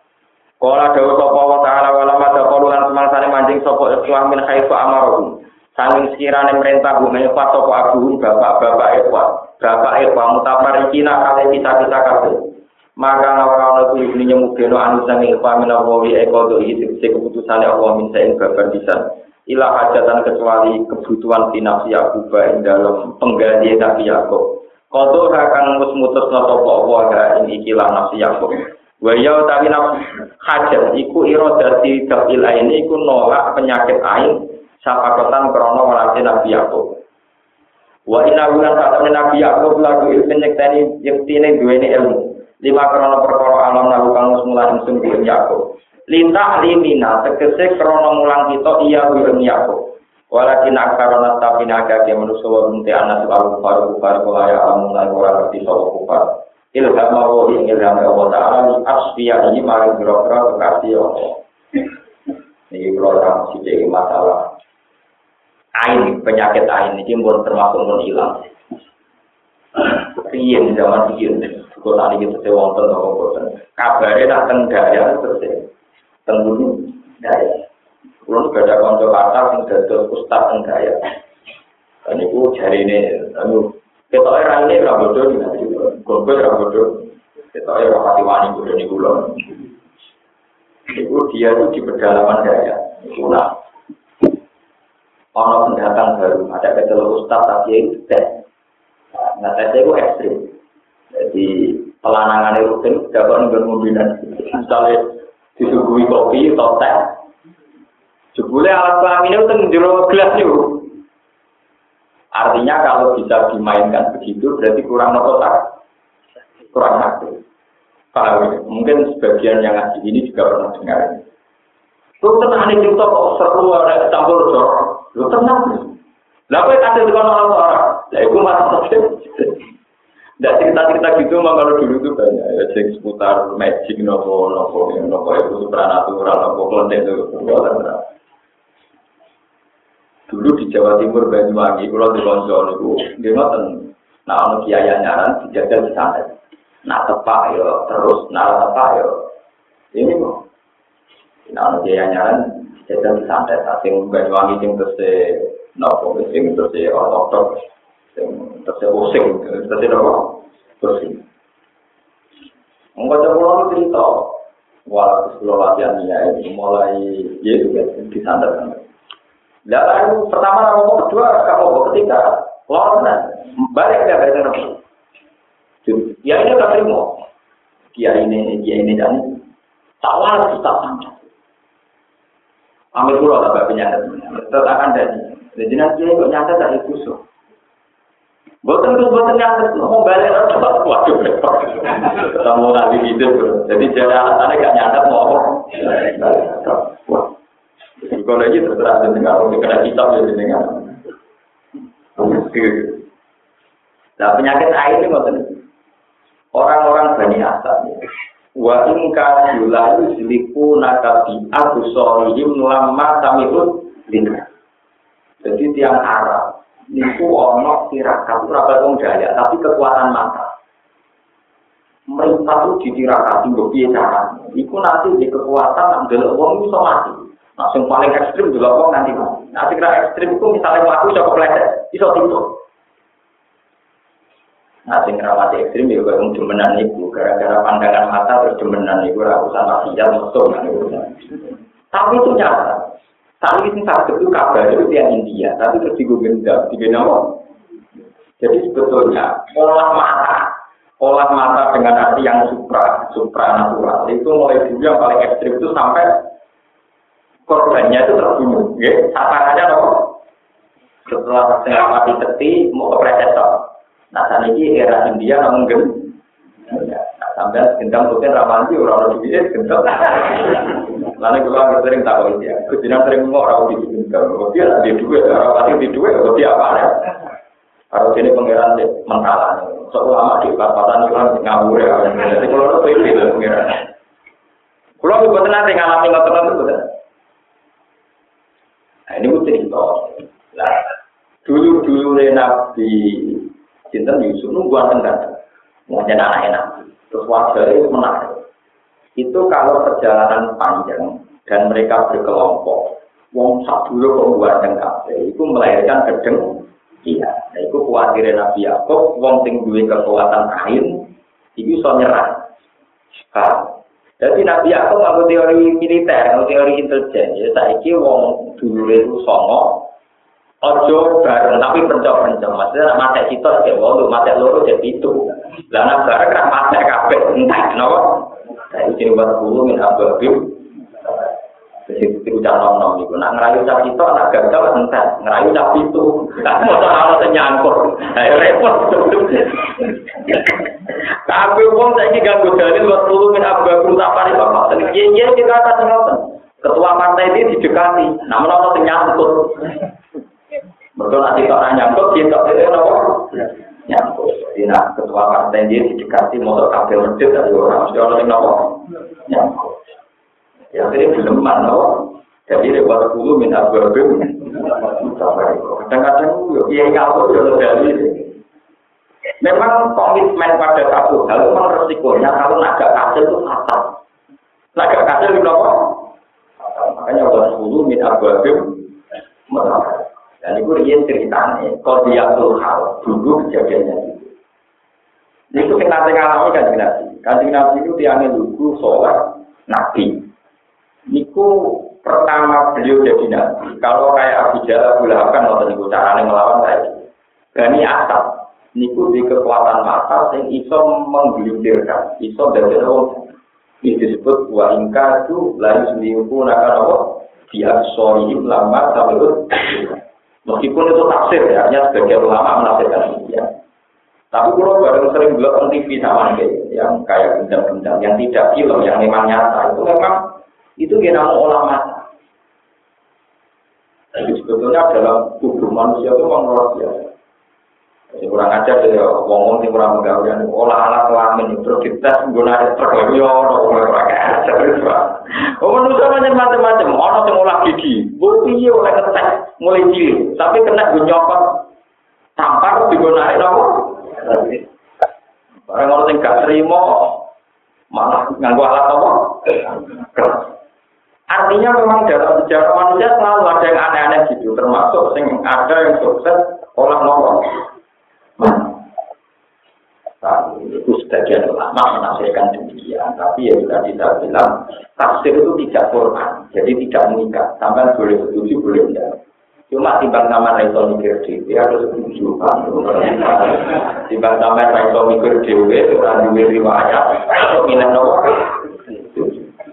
Kala dawu sapa wa ta'ala wa lamma taqulu lan semangsane manjing sapa ikhwan min haitsu amaruhum Sanging sekiranya merintah bumi ikhwan sapa abuhum bapak-bapak ikhwan bapak ikhwan mutafarikina kali kita-kita kabeh. Maka ora ana kuwi ini nyemugeno anu sange pamina wawi eko do iki keputusan Allah min saen babar bisa ila hajatan kecuali kebutuhan finansi aku ing dalam pengganti tapi aku Kodo akan mus mutus noto Allah ga ini ikilah nafsi aku. Waya tapi nafsi hajat iku iro dari kapil ini iku nolak penyakit ain sapakotan krono walasi nabi aku. Wa ina bulan kata nabi aku lagu ilmu nyekteni yektine duweni ilmu. lima krono perkara alam lalu kang wis mulang ingsun kuwi Yakub. Linta limina tegese krono mulang kita iya kuwi Yakub. Walakin akarona tapi naga ke manusia binti anak selalu kufar kufar kula ya alamun lan ora ngerti sapa kufar. Ilham Allah ing ilham Allah Ta'ala ni asfiya ini mari biro-biro Allah. Ini kalau sih masalah. Ain, penyakit ain ini pun termasuk pun hilang. Riyen zaman riyen. Kalau tadi kita sewa wonten apa boten. Kabare nak teng daya terus ya. Teng bumi daya. Kulo nu ada kanca kata sing dados ustaz teng daya. Dan itu jari ini, anu, kita era ini di nanti, gombel ora bodoh. Kita era hati wani bodoh di kulon. Itu dia itu di pedalaman daya. Nah, ono pendatang baru, ada kecelok ustaz tapi itu tes. Nah, tesnya itu ekstrim. Jadi pelanangan itu kan dapat nggak. Misalnya disuguhi kopi atau teh, jebule alat kelamin itu kan jero gelas itu. Artinya kalau bisa dimainkan begitu berarti kurang nopotak, kurang aktif. Ya? Mungkin sebagian yang ngaji ini juga pernah dengar ini. Lu tenang nih kita kok seru ada campur jorok. Lu tenang. Lah kowe kasih dengan orang-orang. Lah itu masalah. Tidak cerita-cerita gitu mah kalau dulu tuh banyak ya cek seputar magic nopo nopo nopo itu supranatural nopo konten itu Dulu di Jawa Timur Banyuwangi kalau di Loncol itu dia ngoten nah ono kiai nyaran dijajal di sana. Nah tepak yo terus nah tepak yo ini kok. Nah kiai nyaran di santet sing Banyuwangi sing terus nopo sing terus ortodok terus pusing, terus apa? Pusing. Enggak ada pulau cerita, wah sebelum latihan ini mulai ya itu kan di kan. Lalu pertama nomor kedua kamu ketika lawan balik dia baca nomor. Ya ini udah terima. Kia ini, kia ini dan tawar kita sangat. Ambil pulau tak penyakit, tetap akan jadi. Jadi nanti kok nyata tak kusuk. Bukan itu buatan yang mau balik apa? (laughs) Waduh, kamu nanti hidup. Jadi jadi alasannya gak nyatet mau apa? Kalau lagi terserah dengar, kalau kena kitab ya dengar. Nah penyakit air ini maksudnya orang-orang bani asal. Wa in kasula yusliku nakabi abu sorihim lama tamikun lina. Jadi tiang Arab niku ono tirakat ora wong daya tapi kekuatan mata. Mereka tuh di tirakat itu piye cara iku nanti di kekuatan ndelok wong iso mati. Nah sing paling ekstrim delok wong nanti mati. Nah sing ekstrim itu misalnya mati iso kepleset iso tipu nah sing rawat ekstrim ya kaya wong demenan iku gara-gara pandangan mata terus demenan iku ora usah maksiat mesum tapi itu nyata. Saat ini satu itu kabar itu dia India, tapi terus digendam, digendam Jadi sebetulnya olah mata, olah mata dengan arti yang supra, supra natural itu mulai dulu yang paling ekstrim itu sampai korbannya itu terbunuh, Ya, sasarannya nopo. Setelah setengah mati mau ke presetor. Nah, saat ini era India namun gem. Sampai gendang tuh ramanti orang-orang di sini gendang. Lalu kalau sering tahu dia, kemudian sering ngomong orang di sini gendang. Dia ada dua, orang pasti di dua, dia apa ya? Harus ini pengiran mentalan. Soalnya di perapatan itu ngawur ya. Jadi kalau itu itu pengiran. Kalau ibu nanti ngalami ngotot itu Nah ini gue cerita. Nah, dulu dulu nabi cinta Yusuf nunggu tengah, mau jadi anak enak. Terus wajah itu menarik. Itu kalau perjalanan panjang dan mereka berkelompok, wong sak dulu kok kafe itu melahirkan gedeng. Iya, nah, itu khawatir Nabi Yakub, wong sing duwe kekuatan kain, itu so nyerah. Sekarang, Jadi Nabi Yakub ngaku teori militer, ngaku teori intelijen. Ya saiki wong dulu itu songo, ojo bareng tapi pencok-pencok. Maksudnya mata kita ya wong mata loro jadi itu. Lah nak bareng kan mata kabeh entah kenapa. Saya ini buat dulu min Abu Jadi itu jangan nom itu. Nak ngerayu cap itu, nak gagal entah. Ngerayu cap itu. Nah, mau soal nyangkut. Nah, repot. Tapi wong saiki ganggu dalil wa tulu min abba tapari bapak. Iya iya kita atas ngoten. Ketua partai ini didekati. Namun ana sing Betul nanti kok nyangkut kita itu apa? Nyangkut. Jadi nah ketua partai ini didekati motor kabel medit dari orang mesti ana sing napa? Nyangkut. Ya ini belum mana. Jadi lewat tulu min abba Kadang-kadang ya ngawur ya dalil. Memang komitmen pada satu hal memang resikonya kalau naga kasil itu fatal. Naga kasil itu apa? Makanya Allah sepuluh min ababim Dan itu dia ceritanya, dia tuh hal dulu kejadiannya itu. Itu yang nanti ngalami kan nabi. Kanjeng nabi itu tiangnya lugu sholat nabi. Niku pertama beliau jadi nabi. Kalau kayak Abu Jalal Abu Lahab kan waktu itu caranya melawan saya. Berani asap niku di kekuatan mata sing iso menggelintirkan, iso dari wong. Ini disebut wa ingka itu lalu seminggu nakal apa? Dia sorry lama itu. Meskipun itu tafsir ya, hanya sebagai ulama menafsirkan ini ya. Tapi kalau bareng sering bilang TV sama yang kayak benda-benda, yang tidak film, yang memang nyata, itu memang itu mau ulama. Jadi sebetulnya dalam tubuh manusia itu memang luar biasa. Sing kurang ajar ya wong sing kurang pegawaian olah alat kelamin itu kita menggunakan truk yo ora ora ajar Oh manusia macam-macam, ono sing olah gigi. Bu piye oleh ngetes mulai cilik, tapi kena gue tampar digunakan apa? Barang orang sing gak terima malah nganggo alat apa? Artinya memang dalam sejarah manusia selalu ada yang aneh-aneh gitu, termasuk sing ada yang sukses olah nolong. itu sebagian ulama menafsirkan demikian, tapi ya sudah kita bilang tafsir itu tidak formal, jadi tidak mengikat. Sampai boleh setuju, boleh tidak. Cuma timbang sama Raiso mikir dewi harus setuju kan. Timbang sama Raiso mikir itu kan dua riwayat atau minat nomor.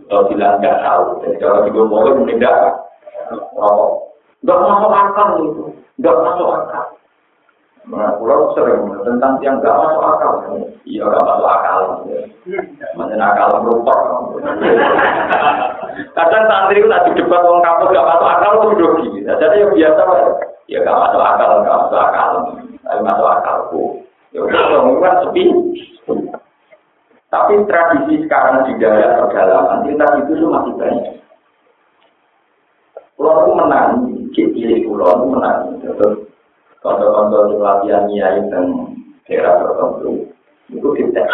Kalau bilang nggak tahu, kalau juga boleh tidak. Oh, nggak masuk akal itu, nggak masuk akal. Nah, pulau sering tentang yang gak masuk akal. Iya, gak masuk akal. Macam akal merupak. Kadang santri itu tadi debat orang kampus gak masuk akal itu dogi. Nah, jadi yang biasa, ya gak masuk akal, gak masuk akal. Tapi masuk akalku. Ya udah, kan sepi. Tapi tradisi sekarang di daerah pedalaman, kita itu tuh masih banyak. Pulau itu menang, cilik pulau itu menang. Contoh-contoh di pelatihan nyai dan daerah tertentu itu dites.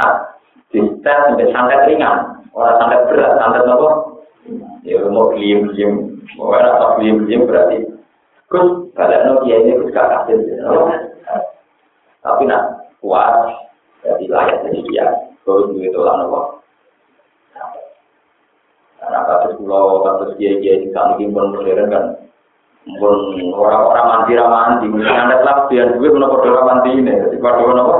Nah, dites sampai santet ringan, orang santet berat, santet apa? Ya mau diem, mau rasa diem diem berarti. Gus, kalian kiai ini gus gak kasih, tapi nak kuat, jadi layak jadi dia. Gus begitu lah nopo. Nah, kasus pulau, kasus kiai-kiai di sana pun modern kan, pun orang-orang mandi ramandi, mungkin anda telah biar gue menopor mandi ini, jadi pada apa?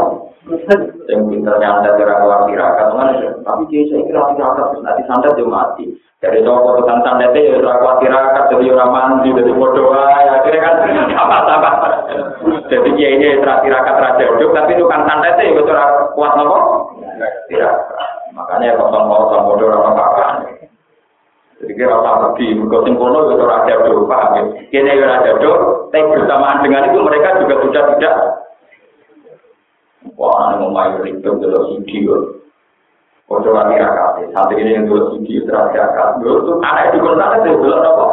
Yang pinter nyantet kira keluar tirakat kan tapi dia saya kira tirakat terus nanti santet dia mati. Dari toko tentang santet ya kira keluar tirakat jadi orang mandi jadi bodoh ya akhirnya kan apa apa jadi dia ini tirakat raja hidup tapi itu kan santet ya itu kuat nopo tirakat makanya kosong kosong bodoh orang apa jadi kira usah pergi mereka simpulno itu raja hidup paham ya? Kini raja hidup tapi bersamaan dengan itu mereka juga sudah tidak Ini main ribet dulu kok. Kocok lagi rakat, santri ini yang dulu sudi terakhir rakat. Dulu tuh anak itu pun sana tuh dulu apa?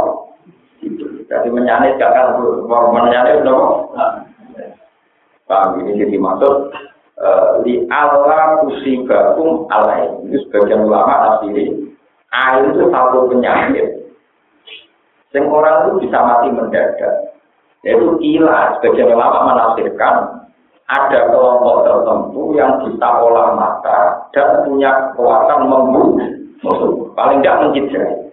Jadi menyanet gak kan, mau menyanet dong. Paham ini jadi maksud di Allah kusibakum alai. Itu sebagian ulama asli. Air itu satu penyakit. Yang orang itu bisa mati mendadak. Yaitu ilah. Sebagian ulama menafsirkan ada kelompok tertentu yang bisa olah mata dan punya kekuatan membunuh musuh. Paling tidak mencederai.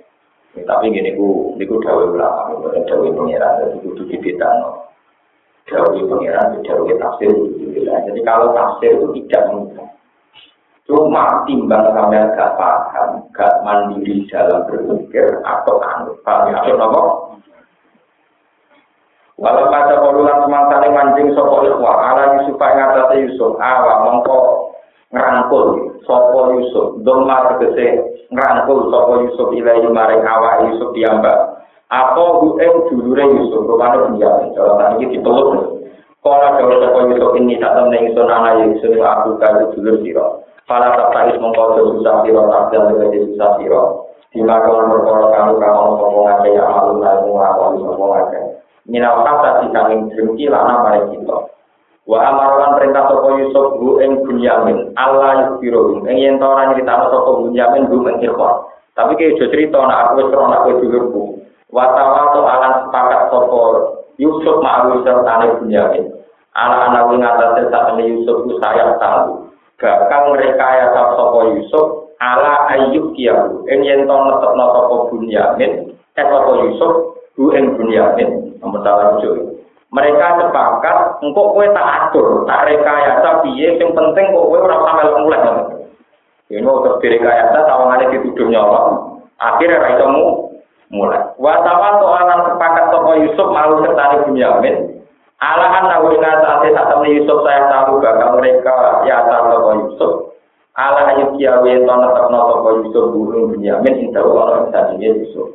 Ya, tapi gini ku, ini ku dawe ulama, bukan dawe pengiran, jadi kudu dibetano. Dawe pengiran, dawe tafsir, jadi kalau tafsir itu tidak mudah. Cuma timbang sampai gak paham, gak mandiri dalam berpikir atau anut, paham ya? Apa? Walau kata semangsa ini mancing sopo ikhwa, ala Yusuf yang atas Yusuf, awa mongko ngerangkul sopo Yusuf, doma tegese ngerangkul sopo Yusuf ilai maring awa Yusuf diambak. Apa hueng dulure Yusuf, rumahnya penjamin, kalau tadi dipeluk. Kala dawa sopo Yusuf ini tak temen ingsun anak Yusuf aku kayu dulur siro. Fala tak tais mongko susah siro, tak jalan susah siro. Dimakan berkoro kamu kamu sopo ngake yang malu lalu ngakoni sopo ngake. Minal kata di kami dengki lana mari kita. Wa amaran perintah sapa Yusuf bu ing Bunyamin, Allah yusiro ing yen ta ora nyritano sapa Bunyamin bu ing. Tapi ke jo cerita nak aku wis ora nak dulurku. Wa tawato alan sepakat sapa Yusuf ma'awi sertane Bunyamin. Anak-anak wing atase sakmene Yusuf ku saya tahu. Bakal ya sapa Yusuf ala ayyub kiyahu. Ing yen ta netepno Bunyamin, eh sapa Yusuf bu ing Bunyamin. Nomor salah. Mereka sepakat, engkau kue tak atur, tak rekayasa piye, yang penting kok kue orang sampai mulai. Ini mau terus direkayasa, tawangannya dituduh nyolong, akhirnya raisamu mulai. Wasawan soalan sepakat toko Yusuf malu serta Bunyamin, Alahan nawina saat saat temen Yusuf saya tahu bakal mereka ya toko Yusuf. Allah ayat kiawe to netep toko Yusuf burung Bunyamin indah Allah bisa Yusuf.